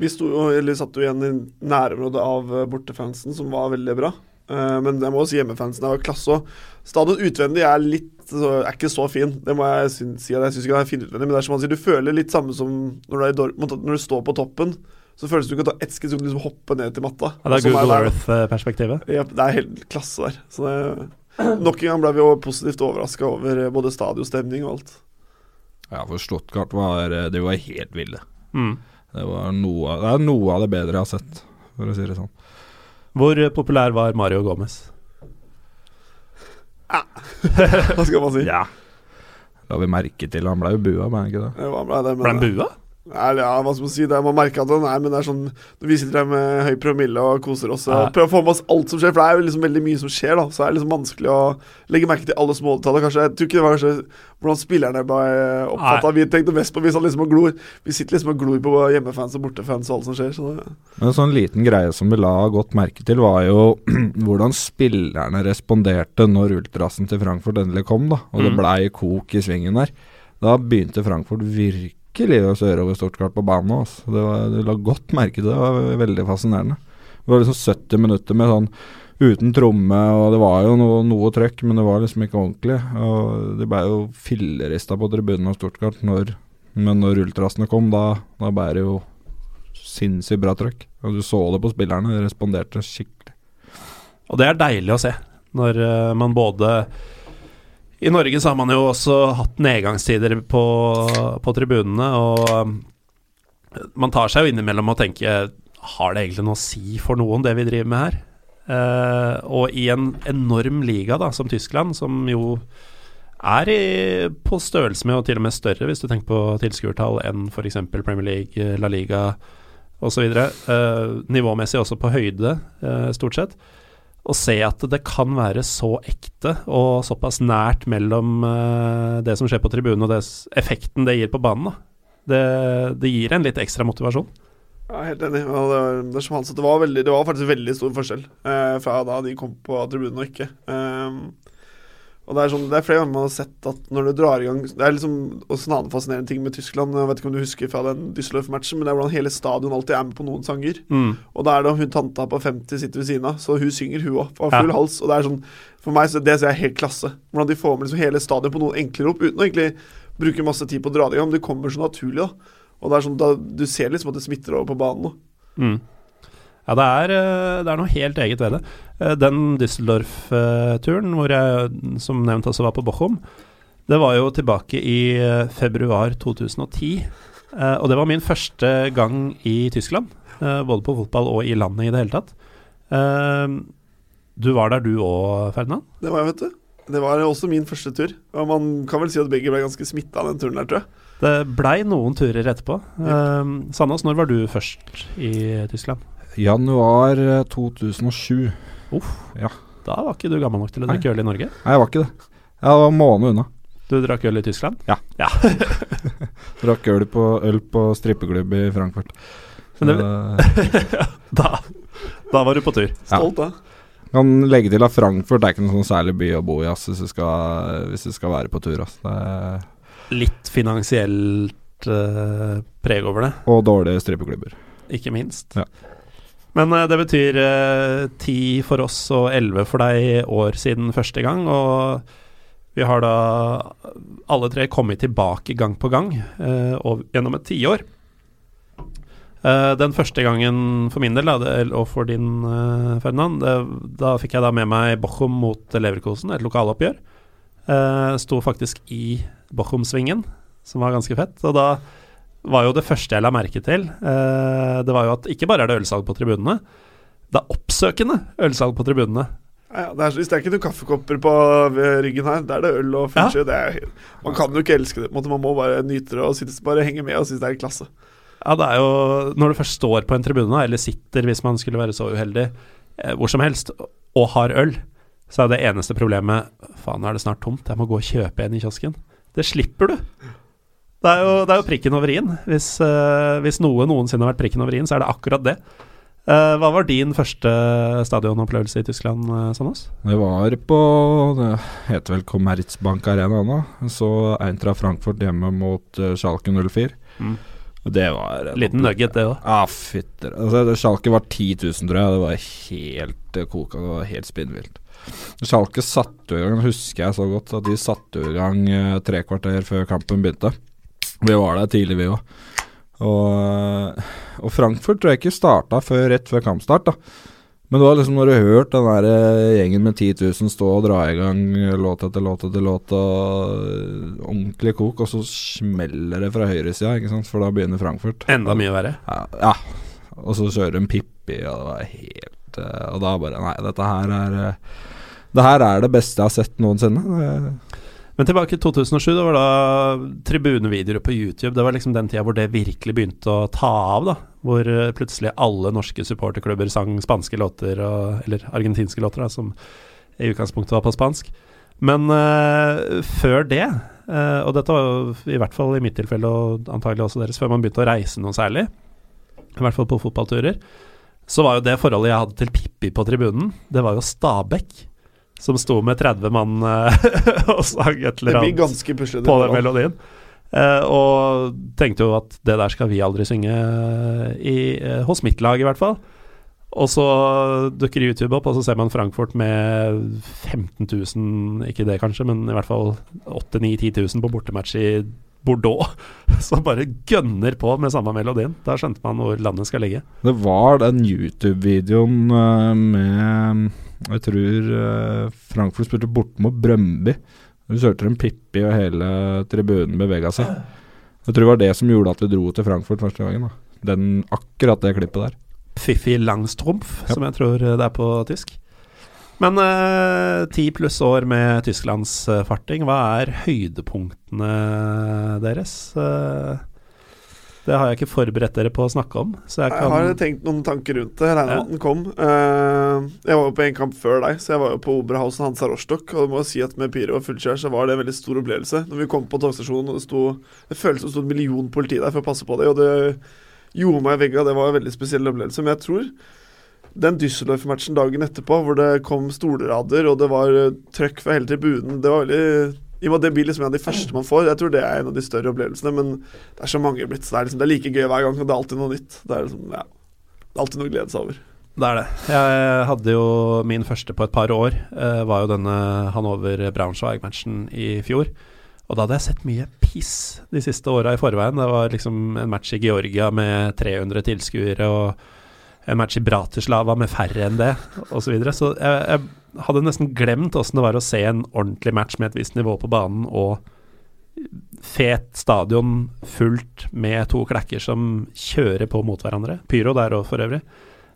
Vi sto, eller satt jo igjen i nærområdet av bortefansen, som var veldig bra. men jeg må også si hjemmefansen er klasse òg. Stadion utvendig er litt er ikke så fin. Det må jeg si. Jeg syns ikke det er fin utvendig, men det er som man sier, du føler litt samme som når du, Dortmund, når du står på toppen. Så føles det du kan ta ett skritt og liksom hoppe ned til matta. Ja, det er Google Earth-perspektivet? Ja, det er helt klasse der. Så det, nok en gang ble vi positivt overraska over eh, både stadionstemning og alt. Ja, for Stuttgart var Det De var helt ville. Mm. Det, var noe, det er noe av det bedre jeg har sett, for å si det sånn. Hvor populær var Mario Gomez? Ja. Hva skal man si? Ja. La vi merke til Han ble jo bua, ble han ikke det? Jo, han ble, det, ble han bua? Ja, hva skal man si? Det man merker at den er, men det er sånn Når Vi sitter her med høy promille og koser oss og prøver å få med oss alt som skjer, for det er jo liksom veldig mye som skjer, da. Så det er liksom vanskelig å legge merke til alle små. Kanskje, jeg tror ikke det var kanskje hvordan spillerne ble oppfatta. Vi tenkte mest på vi satt liksom og glor. Vi sitter liksom og glor på hjemmefans og bortefans og alt som skjer. Så det, En sånn liten greie som vi la godt merke til, var jo hvordan spillerne responderte når ultrasen til Frankfurt endelig kom, da. Og det mm. blei kok i svingen der. Da begynte Frankfurt virkelig virkelig å kjøre over Stuttgart på banen. Altså. Det du la godt merke til det. Det var veldig fascinerende. Det var liksom 70 minutter med sånn uten tromme, og det var jo noe, noe trøkk, men det var liksom ikke ordentlig. Og De ble jo fillerista på tribunen av Stuttgart, når, men når ultrasene kom, da, da ble det jo sinnssykt bra trøkk. Og Du så det på spillerne, de responderte skikkelig. Og det er deilig å se, når uh, man både I Norge så har man jo også hatt nedgangstider på, på tribunene, og um, man tar seg jo innimellom og tenker Har det egentlig noe å si for noen, det vi driver med her? Eh, og i en enorm liga da, som Tyskland, som jo er i, på størrelse med, og til og med større, hvis du tenker på tilskuertall, enn f.eks. Premier League, La Liga osv. Eh, nivåmessig også på høyde, eh, stort sett. Å se at det kan være så ekte og såpass nært mellom eh, det som skjer på tribunen og det, effekten det gir på banen. Det, det gir en litt ekstra motivasjon. Ja, helt enig. Det, var, det, er var veldig, det var faktisk veldig stor forskjell eh, fra da de kom på tribunen og ikke. Um, og Det er sånn, det er flere ganger man har sett at når du drar i gang Det er liksom også en annen fascinerende ting med Tyskland. Jeg vet ikke om du husker fra den Düsseldorf-matchen, men det er hvordan hele stadion alltid er med på noen sanger. Mm. Og da er det hun tanta på 50 sitter ved siden av, så hun synger, hun òg. av full ja. hals. Og det er sånn For meg så det ser jeg helt klasse. Hvordan de får med liksom hele stadion på noen enkle rop, uten å egentlig bruke masse tid på å dra det i gang. Men det kommer så naturlig, da. Og det er sånn, da, du ser liksom at det smitter over på banen. Mm. Ja, det er, eh, det er, noe helt eget ved det. Eh, den Düsseldorf-turen, hvor jeg som nevnt også var på Bochum, det var jo tilbake i eh, februar 2010. Og det var min første gang i Tyskland, både på fotball og i landet i det hele tatt. Du var der du òg, Ferdinand? Det var jeg, vet du. Det var også min første tur. Og man kan vel si at begge ble ganske smitta av den turen der, tror jeg. Det blei noen turer etterpå. Uh, Sandås, når var du først i Tyskland? Januar 2007. Eh, Uff. Ja. Da var ikke du gammel nok til å drikke øl i Norge? Nei, jeg var ikke det. Jeg var en måned unna. Du drakk øl i Tyskland? Ja. ja. drakk øl på, øl på strippeklubb i Frankfurt. Det, da, da, var du på tur. Stolt, da. Kan legge til at Frankfurt er ikke noen sånn særlig by å bo i ass, hvis, du skal, hvis du skal være på tur. Ass. Det litt finansielt uh, preg over det. Og dårlige strippeklubber. Ikke minst. Ja. Men uh, det betyr eh, ti eh, for oss og elleve for deg år siden første gang. Og vi har da alle tre kommet tilbake gang på gang og, gjennom et tiår. den første gangen for min del, da, og for din, Ferdinand, da fikk jeg da med meg Bochum mot Leverkosen, et lokaloppgjør. Eh, sto faktisk i Bochum-svingen, som var ganske fett. Og da var jo det første jeg la merke til, uh, det var jo at ikke bare er det ølsalg på tribunene, det er oppsøkende ølsalg på tribunene. Ja, det er, hvis det er ikke noen kaffekopper på ryggen her, da er det øl og funsje. Ja. Man kan jo ikke elske det. Man må bare nyte det og synes, bare henge med og synes det er klasse. Ja, det er jo Når du først står på en tribune, eller sitter hvis man skulle være så uheldig, eh, hvor som helst, og har øl, så er det eneste problemet Faen, nå er det snart tomt? Jeg må gå og kjøpe en i kiosken. Det slipper du. Det er jo, det er jo prikken over i-en. Hvis, uh, hvis, noe noensinne har vært prikken over i-en, så er det akkurat det. Uh, hva var din første stadionopplevelse i Tyskland, uh, Sandnes? Det var på Det heter vel Commerzbank Arena nå. Så Eintra Frankfurt hjemme mot uh, Schalke 04. Mm. Det var Liten nugget, det òg. Ja, fytter. Altså, Schalke var 10 000, tror jeg. Det var helt koka. Det var helt spinnvilt. Schalke satte i gang, husker jeg så godt, at de satte i gang eh, tre kvarter før kampen begynte. Vi var der tidlig, vi òg. Og, eh, og, Frankfurt tror jeg ikke starta før rett før kampstart. da Men det var liksom når du hørte den der eh, gjengen med 10 000 stå og dra i gang låt etter låt etter låt, og ordentlig kok, og så smeller det fra høyresida, for da begynner Frankfurt. Enda mye verre? Ja. ja. Og så kjører de Pippi, og det var helt Og da bare Nei, dette her er det her er det beste jeg har sett noensinne. Men tilbake i 2007, det var da tribunevideoer på YouTube. Det var liksom den tida hvor det virkelig begynte å ta av. da Hvor eh, plutselig alle norske supporterklubber sang spanske låter, og, eller argentinske låter, da, som i utgangspunktet var på spansk. Men uh, før det, uh, og dette var jo i hvert fall i mitt tilfelle, og antagelig også deres, før man begynte å reise noe særlig, i hvert fall på fotballturer, så var jo det forholdet jeg hadde til Pippi på tribunen, det var jo Stabæk som sto med 30 mann eh, og sang et eller annet på den melodien. Uh, og tenkte jo at det der skal vi aldri synge i, uh, hos mitt lag, i hvert fall. Og så dukker YouTube opp, og så ser man Frankfurt med 15 000, ikke det kanskje, men i hvert fall 8 9 10 000 på bortematch i Bordeaux. Som bare gønner på med samme melodien. Da skjønte man hvor landet skal ligge. Det var den YouTube-videoen uh, med jeg tror uh, Frankfurt spilte borte mot Brøndby. Vi kjørte en Pippi, og hele tribunen bevega seg. Jeg tror det var det som gjorde at vi dro til Frankfurt første gangen. da. Den, akkurat det klippet der. Fiffi Langstrumpf, Ja. som jeg tror det er på tysk. Men eh, ti pluss år med tysklandsfarting, hva er høydepunktene deres? Eh, det har jeg ikke forberedt dere på å snakke om, så jeg Jeg har tenkt noen tanker rundt det. Regna med at den kom. Eh, jeg var jo på en kamp før deg, så jeg var jo på Oberhausen Hansa Rostock. Og jeg må si at med Pyro og Fulcher så var det en veldig stor opplevelse. Når vi kom på togstasjonen og det sto Det føltes som det sto en million politi der for å passe på det, og det gjorde meg i vegga. Det var en veldig spesiell opplevelse. Men jeg tror den Düsseldorf-matchen dagen etterpå, hvor det kom stolrader og det var eh, trøkk fra hele tribunen, det var veldig i og med at Det blir liksom en av de første man får. Jeg tror det er en av de større opplevelsene. Men det er så mange blitt. Så det er, liksom, det er like gøy hver gang, og det er alltid noe nytt. Det er liksom, ja, det er alltid noe å glede seg over. Det er det. Jeg hadde jo min første på et par år, eh, var jo denne Hanover-Braunschweig-matchen i fjor. Og da hadde jeg sett mye piss de siste åra i forveien. Det var liksom en match i Georgia med 300 tilskuere, og en match i Bratislava med færre enn det, osv. Så, videre. så jeg, jeg hadde nesten glemt åssen det var å se en ordentlig match med et visst nivå på banen, og fet stadion fullt med to klekker som kjører på mot hverandre. Pyro der òg, for øvrig.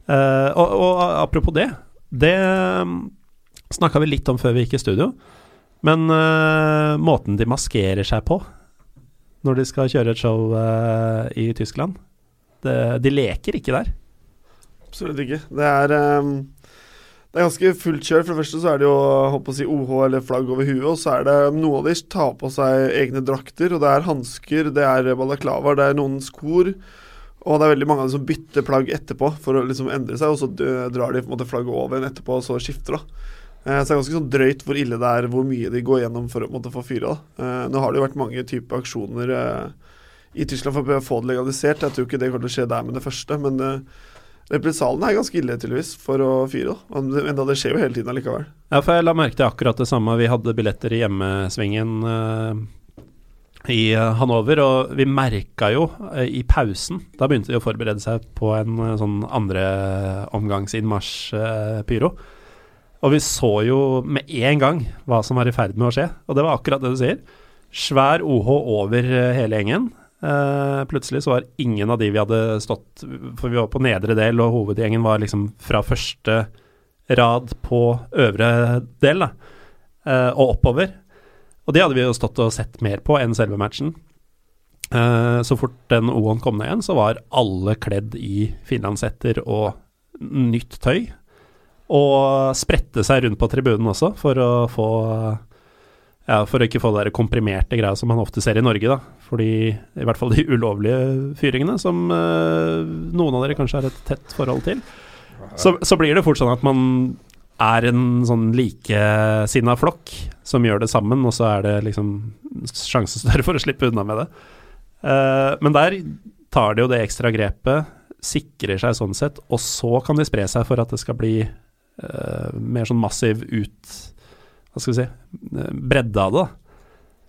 Uh, og, og apropos det, det um, snakka vi litt om før vi gikk i studio. Men uh, måten de maskerer seg på når de skal kjøre et show uh, i Tyskland det, De leker ikke der. Absolutt ikke. Det er um, Det er ganske fullt kjør. For det første så er det jo håper å si OH eller flagg over huet, og så er det noen av de tar på seg egne drakter, og det er hansker, det er balaklavaer, det er noen skor. Og det er veldig mange av dem som bytter plagg etterpå for å liksom endre seg, og så drar de på en måte flagget over igjen etterpå, og så skifter, da. Eh, Så det er ganske sånn drøyt hvor ille det er, hvor mye de går gjennom for å måte få fyra. Eh, Nå har det jo vært mange typer aksjoner eh, i Tyskland for å få det legalisert. Jeg tror ikke det kommer til å skje der med det første, men eh, represaliene er ganske ille, tydeligvis, for å fyre. Men det- skjer jo hele tiden allikevel. Ja, for jeg la merke til akkurat det samme. Vi hadde billetter i hjemmesvingen uh, i eh, Hanover, og vi merka jo uh, i pausen Da begynte de å forberede seg på en uh, sånn andre omgangsinnmarsj-pyro. og vi så jo med en gang hva som var i ferd med å skje, og det var akkurat det du sier. Svær OH over hele gjengen. Eh, plutselig så var ingen av de vi hadde stått For vi var på nedre del, og hovedgjengen var liksom fra første rad på øvre del, da, uh, og oppover. Og de hadde vi jo stått og sett mer på enn selve matchen. Uh, så fort den O-en kom ned igjen, så var alle kledd i finlandshetter og nytt tøy. Og spredte seg rundt på tribunen også, for å få ja, For å ikke få det komprimerte greia som man ofte ser i Norge, da. Fordi i hvert fall de ulovlige fyringene, som uh, noen av dere kanskje har et tett forhold til, så, så blir det fort sånn at man er en sånn likesinna flokk som gjør det sammen, og så er det liksom sjansen større for å slippe unna med det. Uh, men der tar de jo det ekstra grepet, sikrer seg sånn sett, og så kan de spre seg for at det skal bli uh, mer sånn massiv ut Hva skal vi si eh, bredde av det.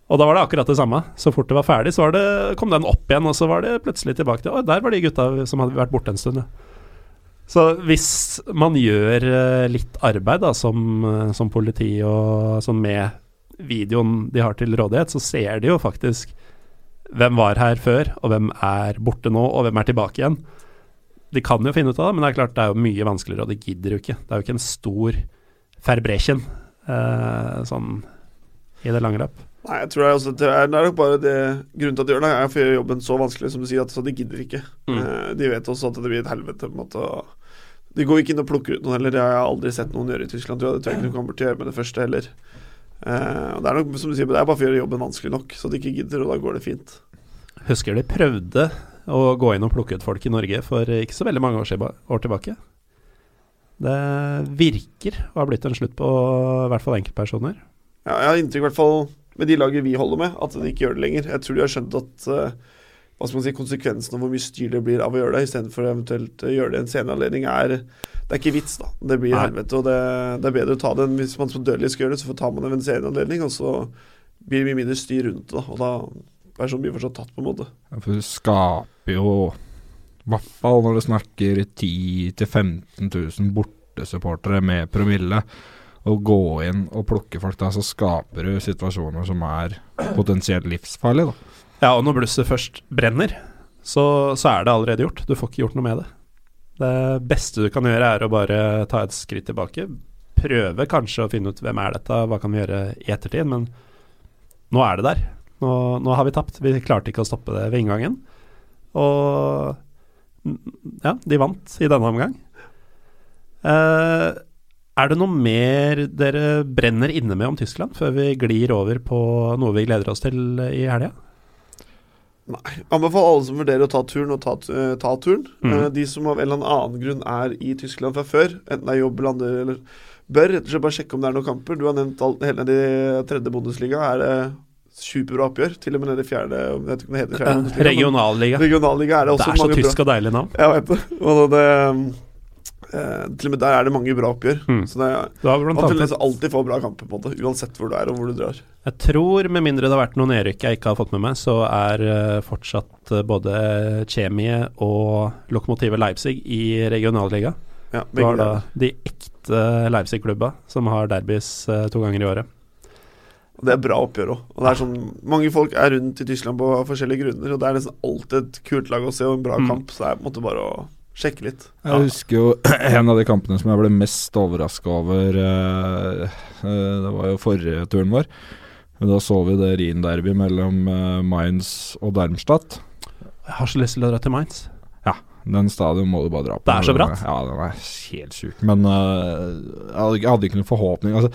Og da var det akkurat det samme. Så fort det var ferdig, så var det, kom den opp igjen, og så var det plutselig tilbake til Å, der var de gutta som hadde vært borte en stund, ja. Så hvis man gjør eh, litt arbeid da, som, eh, som politi og sånn med videoen de har til rådighet, så ser de jo faktisk hvem var her før, og hvem er borte nå, og hvem er tilbake igjen. De kan jo finne ut av det, men det er klart det er jo mye vanskeligere, og de gidder jo ikke. Det er jo ikke en stor Ferbrechen sånn i det lange løp. Nei, jeg tror det er, også, det er, det er nok bare det Grunnen til at de gjør det, er for å gjøre jobben så vanskelig som du sier, at så de gidder ikke. Mm. Eh, de vet også at det blir et helvete. på en måte De går ikke inn og plukker ut noen heller. Det har jeg aldri sett noen gjøre i Tyskland. Tror jeg. Det tror jeg ikke de kommer til å gjøre med det første heller. Eh, og Det er nok som du sier, det er bare for å gjøre jobben vanskelig nok, så de ikke gidder, og da går det fint. Husker de prøvde å gå inn og plukke ut folk i Norge for ikke så veldig mange år, siden, år tilbake. Det virker å ha blitt en slutt på i hvert fall enkeltpersoner. Ja, jeg har inntrykk, i hvert fall med de lager vi holder med, at de ikke gjør det lenger. Jeg tror de har skjønt at eh, hva skal man si, konsekvensen av hvor mye styr det blir av å gjøre det, istedenfor eventuelt å gjøre det i en senere anledning, er Det er ikke vits, da. Det blir Nei. helvete, og det, det er bedre å ta det enn hvis man så dødelig skal gjøre det, så får- tar man det ved en senere anledning, og så blir det mye mindre styr rundt det, da. Og da personen mye fortsatt tatt, på en måte. Ja, For det skaper jo I hvert fall når du snakker 10 000-15 000 bortesupportere med promille. å gå inn og plukke folk da, så skaper du situasjoner som er potensielt livsfarlige. da. Ja, og når blusset først brenner, så, så er det allerede gjort. Du får ikke gjort noe med det. Det beste du kan gjøre, er å bare ta et skritt tilbake. Prøve kanskje å finne ut hvem er dette, hva kan vi gjøre i ettertid. Men nå er det der. Nå, nå har vi tapt. Vi klarte ikke å stoppe det ved inngangen. Og ja, de vant i denne omgang. Uh, er det noe mer dere brenner inne med om Tyskland, før vi glir over på noe vi gleder oss til i helga? Nei. Anbefaler alle som vurderer å ta turen, å ta, uh, ta turen. Mm. Uh, de som av en eller annen grunn er i Tyskland fra før, enten det er jobb eller andre, eller bør rett og slett bare sjekke om det er noen kamper. Du har nevnt alt, hele de tredje Bundesliga. Er det superbra oppgjør? Til og med nede i fjerde jeg det heter fjerde Bundesliga, Regionalliga. Regionalliga er det Det er så bra. tysk og deilig navn. Jeg vet det. Og det eh, til og med der er det mange bra oppgjør. Mm. Så det er, Du har blant annet alltid få bra kamper, på det, uansett hvor du er og hvor du drar. Jeg tror, med mindre det har vært noen nedrykk jeg ikke har fått med meg, så er eh, fortsatt eh, både Chemie og Lokomotivet Leipzig i regionalliga. Ja, Du har da de ekte Leipzig-klubba som har derbys eh, to ganger i året. Og det er bra oppgjør òg. Er sånn, mange folk er rundt i Tyskland på forskjellige grunner, og det er nesten alltid et kult lag å se og en bra Mm. kamp, så jeg måte bare å sjekke litt. Jeg husker jo en av de kampene som jeg ble mest overraska over. eh, eh, det var jo forrige turen vår. Da så vi det Rhin-derby mellom eh, Mainz og Darmstadt. Jeg har så lyst til å dra til Mainz. Ja, Den stadion må du bare dra på. Det er så bratt. Ja, den er helt sjuk. Men eh, jeg hadde ikke noen forhåpning. Altså,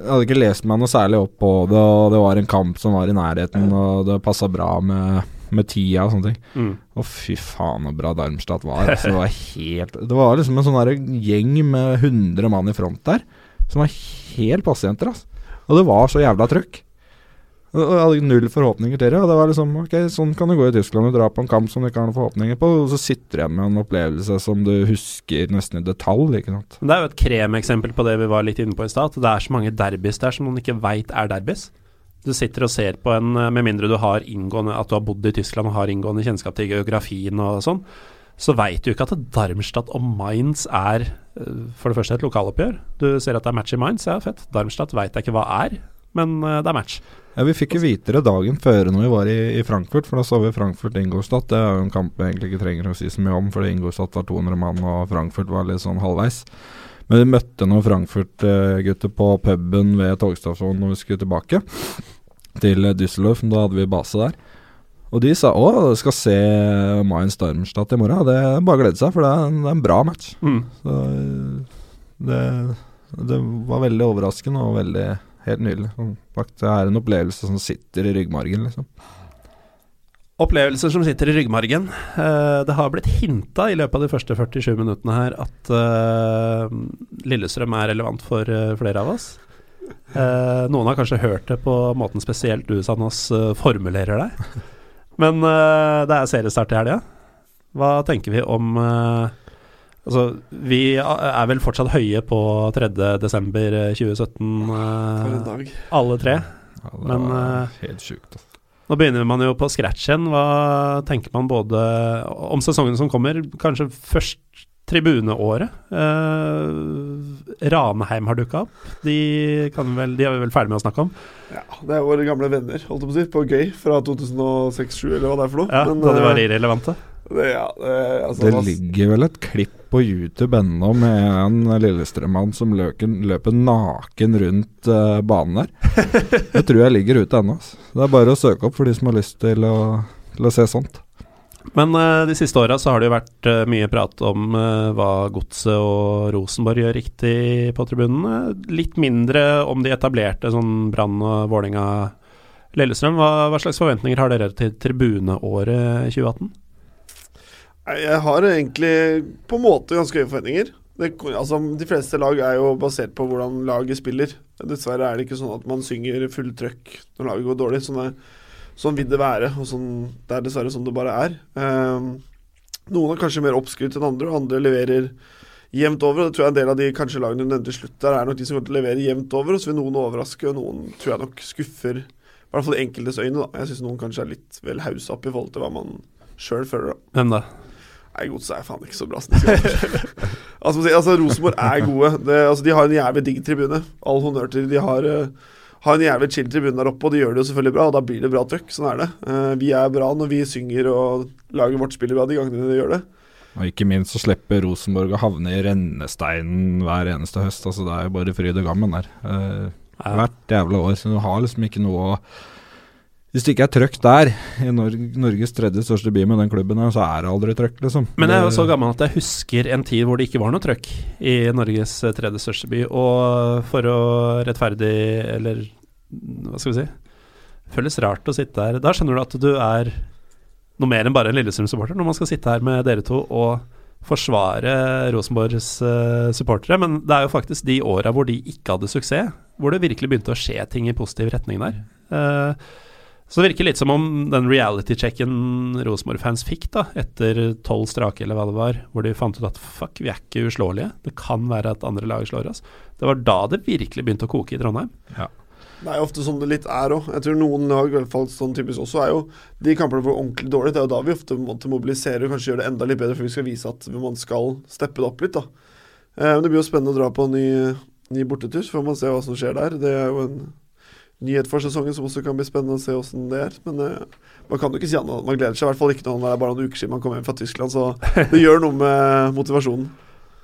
jeg hadde ikke lest meg noe særlig opp på det, og det var en kamp som var i nærheten, og det passa bra med, med tida og sånne ting. Mm. Å, fy faen, så bra Darmstadt var. Altså, det var helt Det var liksom en sånn gjeng med 100 mann i front der, som var helt pasienter, altså. Og det var så jævla trøkk. Jeg hadde null forhåpninger til det. Og det var liksom Ok, sånn kan det gå i Tyskland. Du drar på en kamp som du ikke har noen forhåpninger på, og så sitter du igjen med en opplevelse som du husker nesten i detalj, ikke sant. Det er jo et kremeksempel på det vi var litt inne på i stad. Det er så mange derbys der som man ikke veit er derbys. Du sitter og ser på en, eh, med mindre du har inngående At du har bodd i Tyskland og har inngående kjennskap til geografien og sånn, så veit du ikke at Darmstadt og Mainz er eh, for det første et lokaloppgjør. Du ser at det er match i Mainz, ja fett. Darmstadt veit jeg ikke hva er, men eh, det er match. Ja, Vi fikk jo vite det dagen før når vi var i, i Frankfurt, for da så vi Frankfurt-Ingolstadt. Det er jo en kamp vi egentlig ikke trenger å si så mye om, fordi Ingolstadt var 200 mann og Frankfurt var litt sånn halvveis. Men vi møtte noen Frankfurt-gutter på puben ved togstasjonen når vi skulle tilbake til Düsseldorf. Da hadde vi base der. Og de sa å, skal se Mainz Darmstadt i morgen. Det er bare å glede seg, for det er, en- det er en bra match. Mm. Så det, det var veldig overraskende og veldig helt nydelig. Sånn, Det er en opplevelse som sitter i ryggmargen, liksom. Opplevelser som sitter i ryggmargen. Eh, det har blitt hinta i løpet av de første 47 minuttene her at eh, Lillestrøm er relevant for eh, flere av oss. Noen har kanskje hørt det på måten spesielt du, Sandås, uh, formulerer deg. Men det er seriestart i helga. Hva tenker vi om Altså, vi er vel fortsatt høye på 3.12.2017, For en uh, dag. alle tre. Ja, det Men, var eh, helt sjukt. Altså. Nå begynner man jo på scratch igjen. Hva tenker man både om sesongen som kommer? Kanskje først tribuneåret. Eh, Ranheim har dukka opp. De, kan vel, de er vi vel ferdig med å snakke om. Ja, det er våre gamle venner, holdt jeg på å si, på gøy fra 2006-2007, eller hva det er for noe. Ja, Men, da de var eh, irrelevante. Det, ja, det, altså, Det ligger vel et klipp på YouTube ennå med en Lillestrøm-mann som løker, løper naken rundt uh, banen der. Det tror jeg ligger ute ennå. altså. Det er bare å søke opp for de som har lyst til å, til å se sånt. Men uh, de siste åra så har det jo vært uh, mye prat om uh, hva Godset og Rosenborg gjør riktig på tribunene. Litt mindre om de etablerte, sånn Brann og Vålinga Lillestrøm, hva, hva slags forventninger har dere til tribuneåret 2018? Jeg har egentlig på en måte ganske høye forventninger. Det, altså, de fleste lag er jo basert på hvordan laget spiller. Dessverre er det ikke sånn at man synger full trøkk når laget går dårlig. Sånn, er, sånn vil det være, og sånn, det er dessverre sånn det bare er. Ehm, noen er kanskje mer oppskrytt enn andre, og andre leverer jevnt over. og Det tror jeg en del av de kanskje lagene du nevnte til slutt der, er nok de som kommer til å levere jevnt over. Og så vil noen overraske, og noen tror jeg nok skuffer. I hvert fall enkeltes øyne. da Jeg syns noen kanskje er litt vel haussa opp i forhold til hva man sjøl føler. da Hvem da? Nei, Godset er faen ikke så bra. som de skal. altså, altså, Rosenborg er gode. Det, altså, de har en jævlig digg tribune. All honnør til De har, uh, har en jævlig chill tribune der oppe, og de gjør det jo selvfølgelig bra. Og da blir det bra trøkk. Sånn er det. Uh, vi er bra når vi synger og lager vårt spill bra de gangene de gjør det. Og ikke minst så slipper Rosenborg å havne i rennesteinen hver eneste høst. Altså Det er jo bare fryd og gammen der. Uh, hvert jævla år. Så du har liksom ikke noe å hvis det ikke er trøkk der, i Norges tredje største by med den klubben, her, så er det aldri trøkk, liksom. Men jeg er jo så gammel at jeg husker en tid hvor det ikke var noe trøkk i Norges tredje største by. Og for å rettferdig, eller hva skal vi si Føles rart å sitte der. Da skjønner du at du er noe mer enn bare en Lillestrøm-supporter, når man skal sitte her med dere to og forsvare Rosenborgs uh, supportere. Men det er jo faktisk de åra hvor de ikke hadde suksess, hvor det virkelig begynte å skje ting i positiv retning der. Uh, så det virker litt som om den reality-checken Rosenborg-fans fikk da, etter tolv strake, eller hva det var, hvor de fant ut at fuck, vi er ikke uslåelige. Det kan være at andre lag slår oss. Det var da det virkelig begynte å koke i Trondheim. Ja. Det er jo ofte sånn det litt er òg. Jeg tror noen lag, i hvert fall sånn typisk også, er jo de kampene hvor ordentlig dårlig. Det er jo da vi ofte måtte mobilisere og kanskje gjøre det enda litt bedre, for vi skal vise at man skal steppe det opp litt. da. Eh, men det blir jo spennende å dra på en ny, ny bortetur, så får man se hva som skjer der. Det er jo en nyhet for sesongen som også kan bli spennende å se åssen det er. Men uh, man kan jo ikke si annet. Man gleder seg i hvert fall ikke når det er bare noen uker siden man kom hjem fra Tyskland, så det gjør noe med motivasjonen.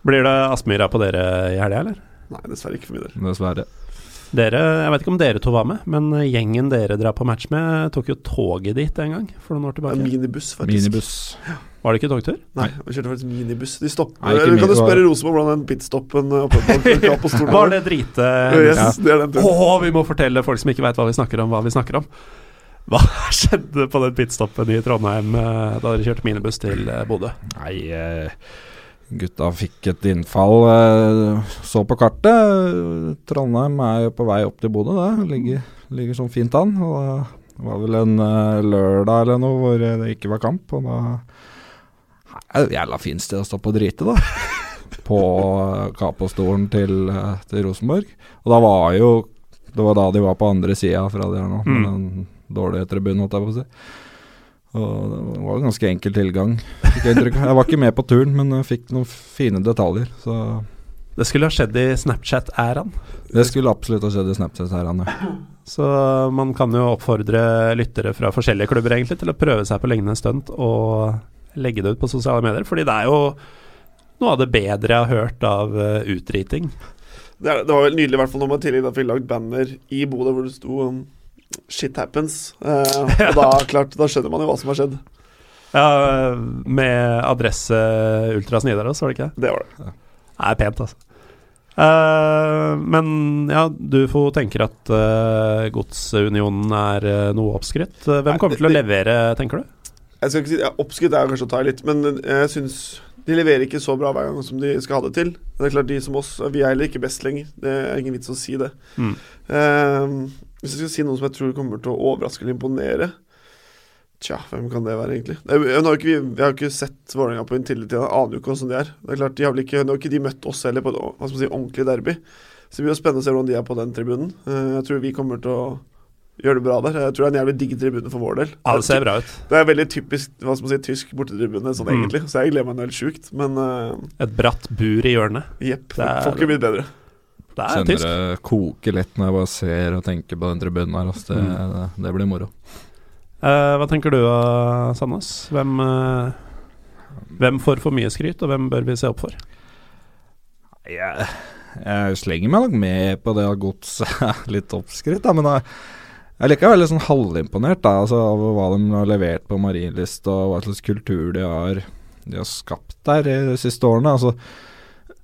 Blir det Aspmyra på dere i helga, eller? Nei, dessverre ikke for min del. Dessverre. Dere, jeg vet ikke om dere to var med, men gjengen dere drar på match med, tok jo toget dit en gang for noen år tilbake. Ja, minibuss, faktisk. Minibuss. Var det ikke togtur? Nei, vi kjørte faktisk minibuss. De stopper Nei, Du kan du spørre Rosenborg hvordan den pitstoppen Var det drite... Yes, ja. det er den turen. Åh, vi må fortelle folk som ikke veit hva vi snakker om, hva vi snakker om. Hva skjedde på den pitstoppen i Trondheim eh, da dere kjørte minibuss til eh, Bodø? Nei, eh, Gutta fikk et innfall. Eh, så på kartet. Trondheim er jo på vei opp til Bodø, det. Ligger, ligger sånn fint an. Og det var vel en uh, lørdag eller noe hvor det ikke var kamp. Og da er det jævla fint sted å stå på drite, da. på Kapostolen til, eh, til Rosenborg. Og da var jo Det var da de var på andre sida fra de her nå, mm. med den dårlige tribunen, holdt jeg på å si. Og det var en ganske enkel tilgang. Jeg, jeg var ikke med på turen, men jeg fikk noen fine detaljer. Så det skulle ha skjedd i Snapchat-æraen? Det skulle absolutt ha skjedd i Snapchat-æraen, ja. Så man kan jo oppfordre lyttere fra forskjellige klubber egentlig til å prøve seg på lignende stunt og legge det ut på sosiale medier. Fordi det er jo noe av det bedre jeg har hørt av uh, utdriting. Det, er, det, var nydelig, i hvert fall når man tidligere fikk lagd banner i Bodø hvor det sto um, 'shit happens'. Og da, klart, da skjønner man jo hva som har skjedd. Ja, med adresse Ultras Nidaros, var det ikke? Det var det. Ja. Det er pent, altså. Uh, men ja, du får tenker at uh, Godsunionen er uh, noe oppskrytt. hvem kommer til å levere, tenker du? Jeg skal ikke si, ja, Oppskrytt er kanskje å ta i litt, men jeg syns de leverer ikke så bra hver gang som de skal ha det til. Det er klart De som oss, vi er heller ikke best lenger. Det er ingen vits å si det. Mm. Hvis jeg skal si noe som jeg tror kommer til å overraske eller imponere, Tja, hvem kan det være, egentlig? Jeg, har ikke, jeg har ikke sett Vålerenga på en tidligere tid, jeg aner jo ikke hvordan de er. Det er klart, de har vel ikke, Nå har ikke de møtt oss heller på et si, ordentlig derby. Så det blir jo spennende å se hvordan de er på den tribunen. Eh, jeg tror vi kommer til å gjøre det bra der. Jeg tror det er en jævlig digg tribune for vår del. Ja, Det ser bra ut. Det er veldig typisk hva skal man si, tysk bortetribune, sånn mm. egentlig. Så jeg gleder meg helt sjukt, men uh, Et bratt bur i hjørnet. Jepp. Får ikke blitt bedre. Det er Kjenner det koker litt når jeg bare ser og tenker på den tribunen her. Altså. Det, mm. det, det blir moro. Uh, hva tenker du, uh, Sandnes? Hvem, uh, hvem, får for mye skryt, og hvem bør vi se opp for? Jeg, jeg slenger meg nok med på det at godset er litt oppskrytt, men jeg, jeg er likevel litt sånn halvimponert da, altså, over hva de har levert på Marienlyst, og hva slags kultur de har, de har skapt der de siste årene. altså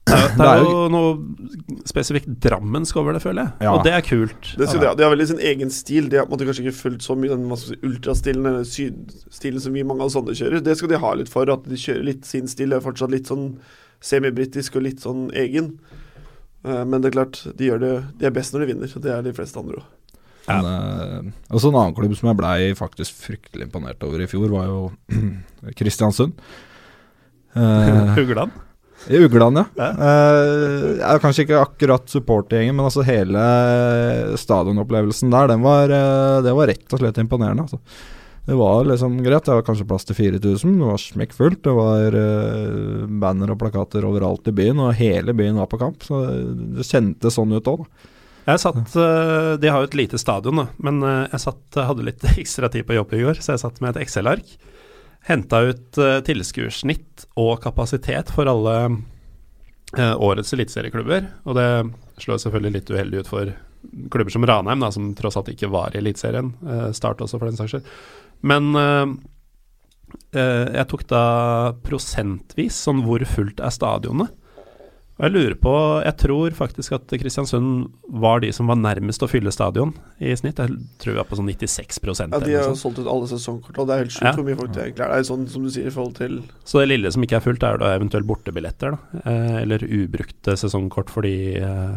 det er jo noe spesifikt drammensk over det, føler jeg. Ja. Og det er kult. Det de, de har veldig sin egen stil. De har måtte kanskje ikke fulgt så mye den ultrastilen eller sydstilen som vi mange av sånne kjører. Det skal de ha litt for, at de kjører litt sin stil. Det er fortsatt litt sånn semibritisk og litt sånn egen. Uh, men det er klart, de, gjør det, de er best når de vinner. Det er de fleste andre òg. Ja. Men, også en annen klubb som jeg blei faktisk fryktelig imponert over i fjor, var jo Kristiansund. Hugland? Ugland, ja. ja. Uh, kanskje ikke akkurat supportergjengen, men altså hele stadionopplevelsen der, den var, uh, det var rett og slett imponerende. Altså. Det var liksom greit. Det var kanskje plass til 4000. Det var smekkfullt. Det var uh, banner og plakater overalt i byen, og hele byen var på kamp. Så det kjentes sånn ut òg, da. Jeg satt, De har jo et lite stadion, da, men jeg satt, hadde litt ekstra tid på jobb i går, så jeg satt med et Excel-ark. Henta ut uh, tilskuersnitt og kapasitet for alle årets eliteserieklubber. Og det slår selvfølgelig litt uheldig ut for klubber som Ranheim, da, som tross alt ikke var i Eliteserien. Start også, for den saks skyld. Men uh, jeg tok da prosentvis sånn hvor fullt er stadionet. Og jeg lurer på Jeg tror faktisk at Kristiansund var de som var nærmest å fylle stadion i snitt. Jeg tror vi var på sånn 96 Ja, de har jo solgt ut alle sesongkort, og det er helt sjukt ja. hvor mye folk det egentlig er. Det er sånn som du sier i forhold til Så det lille som ikke er fullt, er da eventuelt bortebilletter, da. Eh, eller ubrukte sesongkort fordi eh,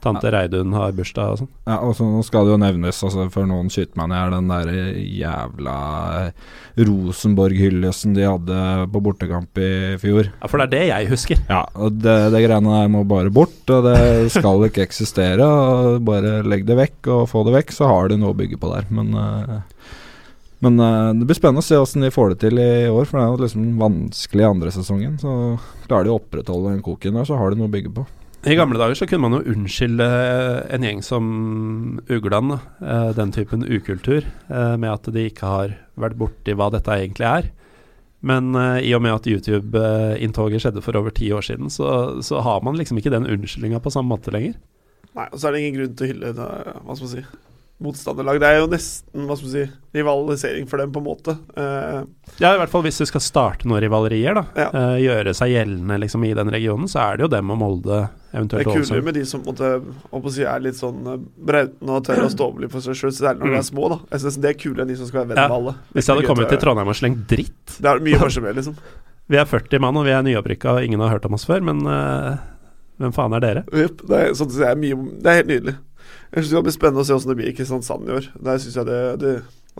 Tante Reidun har bursdag og sånn. Ja, og så skal det jo nevnes, altså, for noen skyter meg ned, den der jævla Rosenborg-hyllesten de hadde på bortekamp i fjor. Ja, for det er det jeg husker. Ja, og det, det greiene der må bare bort, og det skal ikke eksistere. Og bare legg det vekk og få det vekk, så har de noe å bygge på der. Men uh, men uh, det blir spennende å se hvordan de får det til i år, for det er jo liksom vanskelig andre sesongen. Så klarer de å opprettholde den koken der, så har de noe å bygge på. I gamle dager så kunne man jo unnskylde en gjeng som Ugland, eh, den typen ukultur, eh, med at de ikke har vært borti hva dette egentlig er. Men i og med at YouTube-inntoget skjedde for over ti år siden, så, så har man liksom ikke den unnskyldninga på samme måte lenger. Nei, og så er det ingen grunn til å hylle det, hva skal man si motstanderlag. Det er jo nesten hva skal man si, rivalisering for dem, på en måte. Uh, ja, i hvert fall hvis du skal starte noen rivalerier, da. Ja. Uh, gjøre seg gjeldende liksom, i den regionen, så er det jo dem og Molde eventuelt også. Det er kulere med de som måtte, si, er litt sånn uh, brautende og tør å stå opp litt for seg sjøl, særlig når mm. de er små. da. Jeg synes Det er kulere enn de som skal være venn med alle. Hvis jeg hadde kommet til Trondheim og slengt dritt Det er mye morsommere, liksom. Vi er 40 mann, og vi er nyopprykka, og ingen har hørt om oss før, men hvem faen er dere? Yep, det, er, sånn, det, er mye, det er helt nydelig. Jeg synes Det blir spennende å se hvordan det blir i Kristiansand i år. Der synes jeg det, det,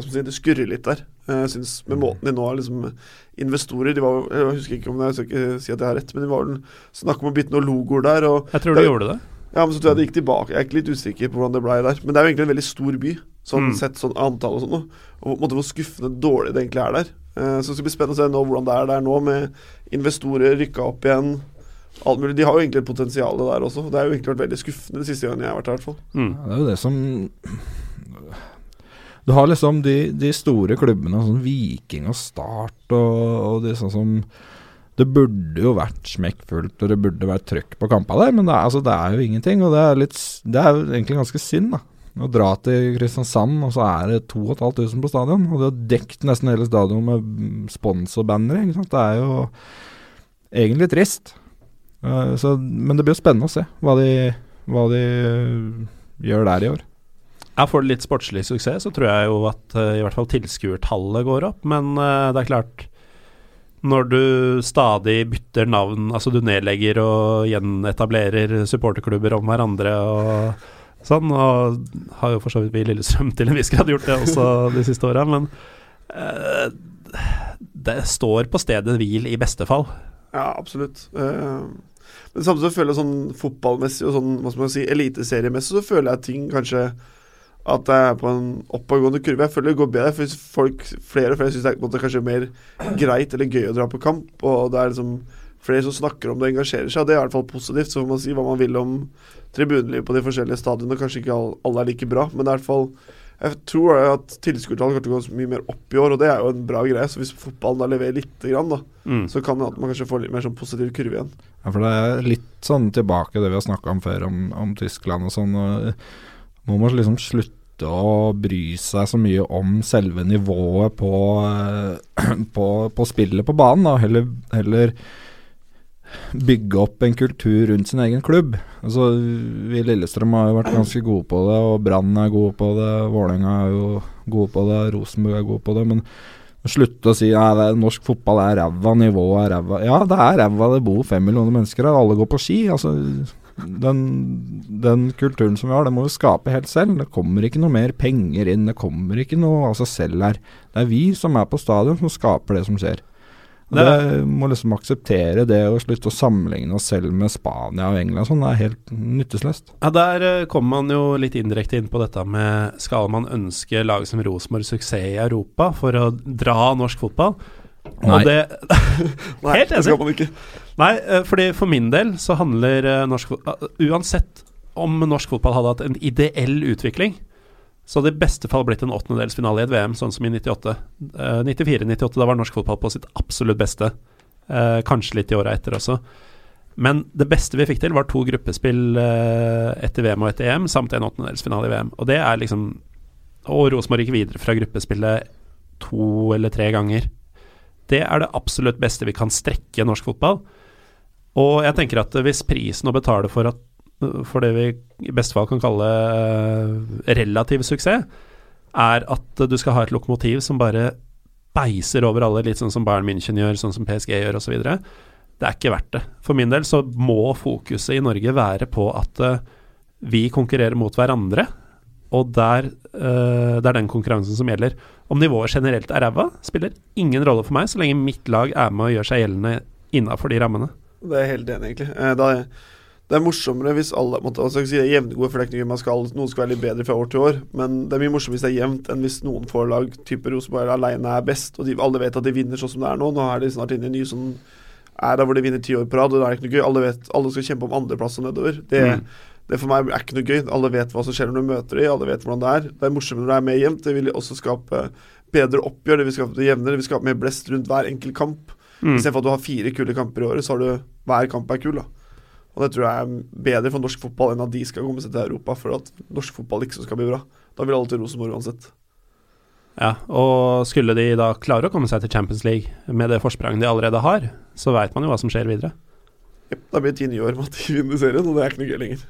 si, det skurrer litt der. Jeg synes Med mm. måten de nå har liksom investorer de var, Jeg husker ikke om det, jeg skal ikke si at jeg har rett, men de var vel snakk om å bytte noen logoer der. jeg tror de gjorde det. Ja, men så tror jeg det gikk tilbake. Jeg er ikke litt usikker på hvordan det ble der. Men det er jo egentlig en veldig stor by, sånn mm. sett sånn antall og sånn. Og på en måte hvor skuffende dårlig det egentlig er der. Uh, så det skal bli spennende å se nå hvordan det er der nå, med investorer rykka opp igjen alt mulig. De har jo egentlig et potensial der også. Det har jo egentlig vært veldig skuffende de siste gangen jeg har vært her. i hvert fall. Mm. Ja, det er jo det som Du har liksom de, de store klubbene, sånn Viking og Start og, og de sånn som Det burde jo vært smekkfullt, og det burde vært trøkk på kampene der, men det er, altså, det er jo ingenting. Og det er, litt, det er jo egentlig ganske synd, da. Å dra til Kristiansand, og så er det 2500 på stadion. Og det har dekt nesten hele stadion med sponsorbannere. Det er jo egentlig trist. Uh, så, men det blir jo spennende å se hva de, hva de uh, gjør der i år. Ja, Får det litt sportslig suksess, så tror jeg jo at uh, i hvert fall tilskuertallet går opp. Men det er klart Når du stadig bytter navn, altså du nedlegger og gjenetablerer supporterklubber om hverandre og sånn, og har jo for så vidt vi i Lillestrøm til en viss grad gjort det også de siste åra, men det står på stedet hvil i beste fall. Ja, absolutt. Uh, men samtidig føler jeg sånn fotballmessig og sånn, hva skal man si, eliteseriemessig, så føler jeg ting kanskje at det er på en oppadgående kurve. Jeg føler det går bedre, for folk, flere og flere syns det er kanskje mer greit eller gøy å dra på kamp. Og det er liksom flere som snakker om det og engasjerer seg, og det er i hvert fall positivt. Så får man si hva man vil om tribunelivet på de forskjellige stadionene. Kanskje ikke alle er like bra, men det er i hvert fall jeg tror at tilskuertallet kommer til å gå mye mer opp i år, og det er jo en bra greie. Så hvis fotballen da leverer lite grann, da, mm. så kan det at man kanskje får litt mer sånn positiv kurve igjen. Ja, for det er litt sånn tilbake det vi har snakka om før, om, om, Tyskland og sånn. Må man liksom slutte å bry seg så mye om selve nivået på, på, på spillet på banen, da. Heller, heller bygge opp en kultur rundt sin egen klubb. Altså, Vi Lillestrøm har jo vært ganske gode på det, og Brann er gode på det, Vålerenga er jo gode på det, Rosenborg er gode på det. Men slutte å si at norsk fotball er ræva, nivået er ræva. Ja, det er ræva, det bor fem millioner mennesker her, alle går på ski. altså den, den, kulturen som vi har, det må vi skape helt selv. Det kommer ikke noe mer penger inn, det kommer ikke noe av seg selv her. Det er vi som er på stadion som skaper det som skjer. Det Det må liksom akseptere det og slutte å sammenligne oss selv med Spania og England. Sånn, det er helt nytteløst. Ja, Der eh, kommer man jo litt indirekte inn på dette med skal man ønske lag som Rosenborg suksess i Europa for å dra norsk fotball? Nei. Og det, Helt enig. nei, eh, fordi for min del så handler eh, norsk fotball Uansett om norsk fotball hadde hatt en ideell utvikling, så hadde det i beste fall blitt en åttendedelsfinale i et VM, sånn som i 98. Uh, 94-98, da var norsk fotball på sitt absolutt beste. Uh, kanskje litt i åra etter også. Men det beste vi fikk til, var to gruppespill uh, etter VM og etter EM, samt en åttendedelsfinale i VM. Og det er liksom Og Rosenborg gikk videre fra gruppespillet to eller tre ganger. Det er det absolutt beste vi kan strekke norsk fotball. Og jeg tenker at hvis prisen å betale for, at, for det vi i beste fall kan kalle eh, relativ suksess, er at du skal ha et lokomotiv som bare beiser over alle, litt sånn som Bayern München gjør, sånn som PSG gjør osv. Det er ikke verdt det. For min del så må fokuset i Norge være på at eh, vi konkurrerer mot hverandre, og der, eh, det er den konkurransen som gjelder. Om nivået generelt er ræva, spiller ingen rolle for meg, så lenge mitt lag er med og gjør seg gjeldende innafor de rammene. Det er jeg helt enig egentlig. Eh, Det er, er morsommere hvis alle måtte, altså, si, det er jevngode, for det er ikke noe man skal, noen skal være litt bedre fra år til år. Men det er mye morsommere hvis det er jevnt, enn hvis noen får lag type Rosenborg alene er best, og de, alle vet at de vinner sånn som det er nå. Nå er de snart inne i en ny sånn æra hvor de vinner ti år på rad, og det er ikke noe gøy. Alle vet, alle skal kjempe om andreplass og nedover. Det, Mm. det for meg er ikke noe gøy. Alle vet hva som skjer når du møter dem, alle vet hvordan det er. Det er morsommere når det er mer jevnt. Det vil også skape bedre oppgjør, det vil skape det jevnere, det vil skape mer blest rundt hver enkelt kamp. Mm. Istedenfor at du har fire kule kamper i året, så har du hver kamp er kul. da Og det tror jeg er bedre for norsk fotball enn at de skal komme seg til Europa for at norsk fotball liksom skal bli bra. Da vil alle til Rosenborg uansett. Ja, og skulle de da klare å komme seg til Champions League med det forspranget de allerede har, så veit man jo hva som skjer videre. Jep, da blir det ti nye år med at de vinner serien, og det er ikke noe gøy lenger.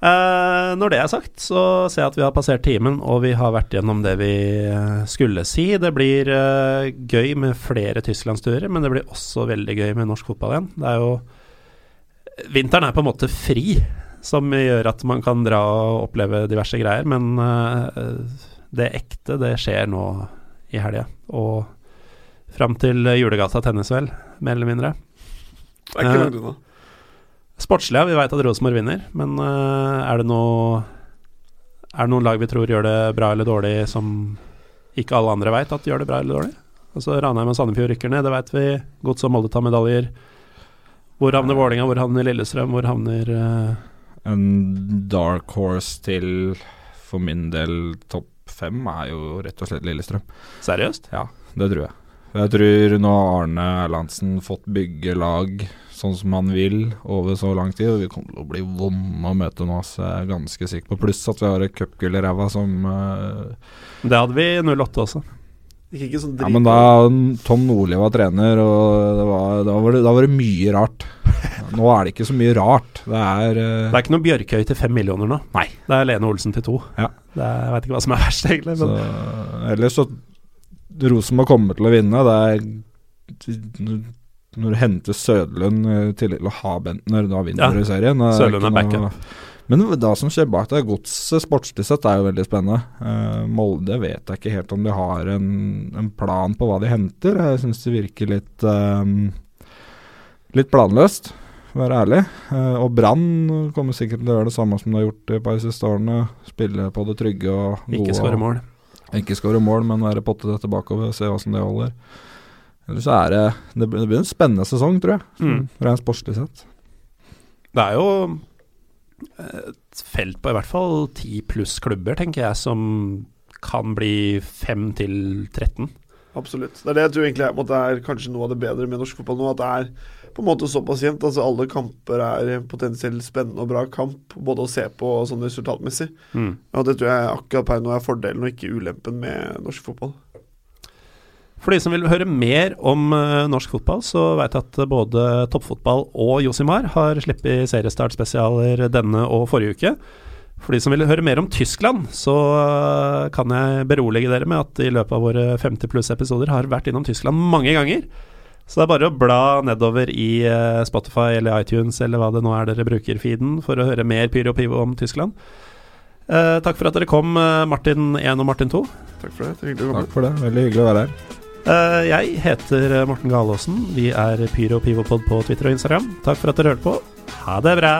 Eh, når det er sagt, så ser jeg at vi har passert timen, og vi har vært gjennom det vi eh, skulle si. Det blir eh, gøy med flere tysklandsturer, men det blir også veldig gøy med norsk fotball igjen. Det er jo Vinteren er på en måte fri, som gjør at man kan dra og oppleve diverse greier, men eh, det ekte, det skjer nå i helga. Og fram til Julegata tennes vel, mer eller mindre. Det er ikke Eh, langt unna. Sportslig, ja. Vi veit at Rosenborg vinner, men eh, er det noe Er det noen lag vi tror gjør det bra eller dårlig, som ikke alle andre veit at gjør det bra eller dårlig? Altså Ranheim og Sandefjord rykker ned, det veit vi. Gods og Molde tar medaljer. Hvor havner Vålinga, hvor havner Lillestrøm, hvor havner uh... En dark horse til for min del topp fem er jo rett og slett Lillestrøm. Seriøst? Ja, det tror jeg. Jeg tror nå har Arne Erlandsen fått bygge lag sånn som han vil over så lang tid, og vi kommer til å bli vonde å møte nå, så jeg er ganske sikker på. Pluss at vi har et cupgull i ræva som uh... Det hadde vi i 08 også. Sånn Ja, men da Tom Nordli var trener, og det var, da, var det, da var det mye rart. Nå er det ikke så mye rart. Det er uh... Det er ikke noe Bjørkøy til fem millioner nå. Nei. Det er Lene Olsen til to. Ja. Det er, jeg veit ikke hva som er verst, egentlig. Så, Men ellers så Rosenborg kommer til å vinne. Det er Når du henter Sødlund eh, til å ha Bentner, da vinner Ja, du serien. Det Sødlund er ikke noe- Men det som skjer bak der, godset sportslig sett er jo veldig spennende. Uh, Molde vet jeg ikke helt om de har en, en plan på hva de henter. Jeg syns det virker litt eh, Litt planløst, for å være ærlig. Uh, og Brann kommer sikkert til å gjøre det samme som de har gjort de par de siste årene. Spille på det trygge og gode. ikke skåre mål. Ikke skåre mål, men være pottete tilbakeover, se åssen det holder. Ellers så er det Det det blir en spennende sesong, tror jeg. Mm. Rent sportslig sett. Det er jo et felt på i hvert fall ti pluss klubber, tenker jeg, som kan bli fem til 13. Absolutt. Det er det jeg tror egentlig er, måte, er kanskje noe av det bedre med norsk fotball nå. At det er på en måte såpass jevnt. Altså Alle kamper er potensielt spennende og bra kamp, både å se på og sånn resultatmessig. Mm. Og det tror jeg akkurat per nå er fordelen og ikke ulempen med norsk fotball. For de som vil høre mer om eh, norsk fotball, så vet jeg at både toppfotball og Josimar har sluppet seriestartspesialer denne og forrige uke. For de som vil høre mer om Tyskland, så eh, kan jeg berolige dere med at i løpet av våre 50 pluss episoder har vært innom Tyskland mange ganger. Så det er bare å bla nedover i eh, Spotify eller iTunes eller hva det nå er dere bruker feeden for å høre mer Pyro Pivo om Tyskland. Eh, takk for at dere kom, Martin 1 og Martin 2. Takk for det. Takk for det. Veldig hyggelig å være her. Eh, jeg heter Morten Galaasen. Vi er Pyro Pivopod på Twitter og Instagram. Takk for at dere hørte på. Ha det bra.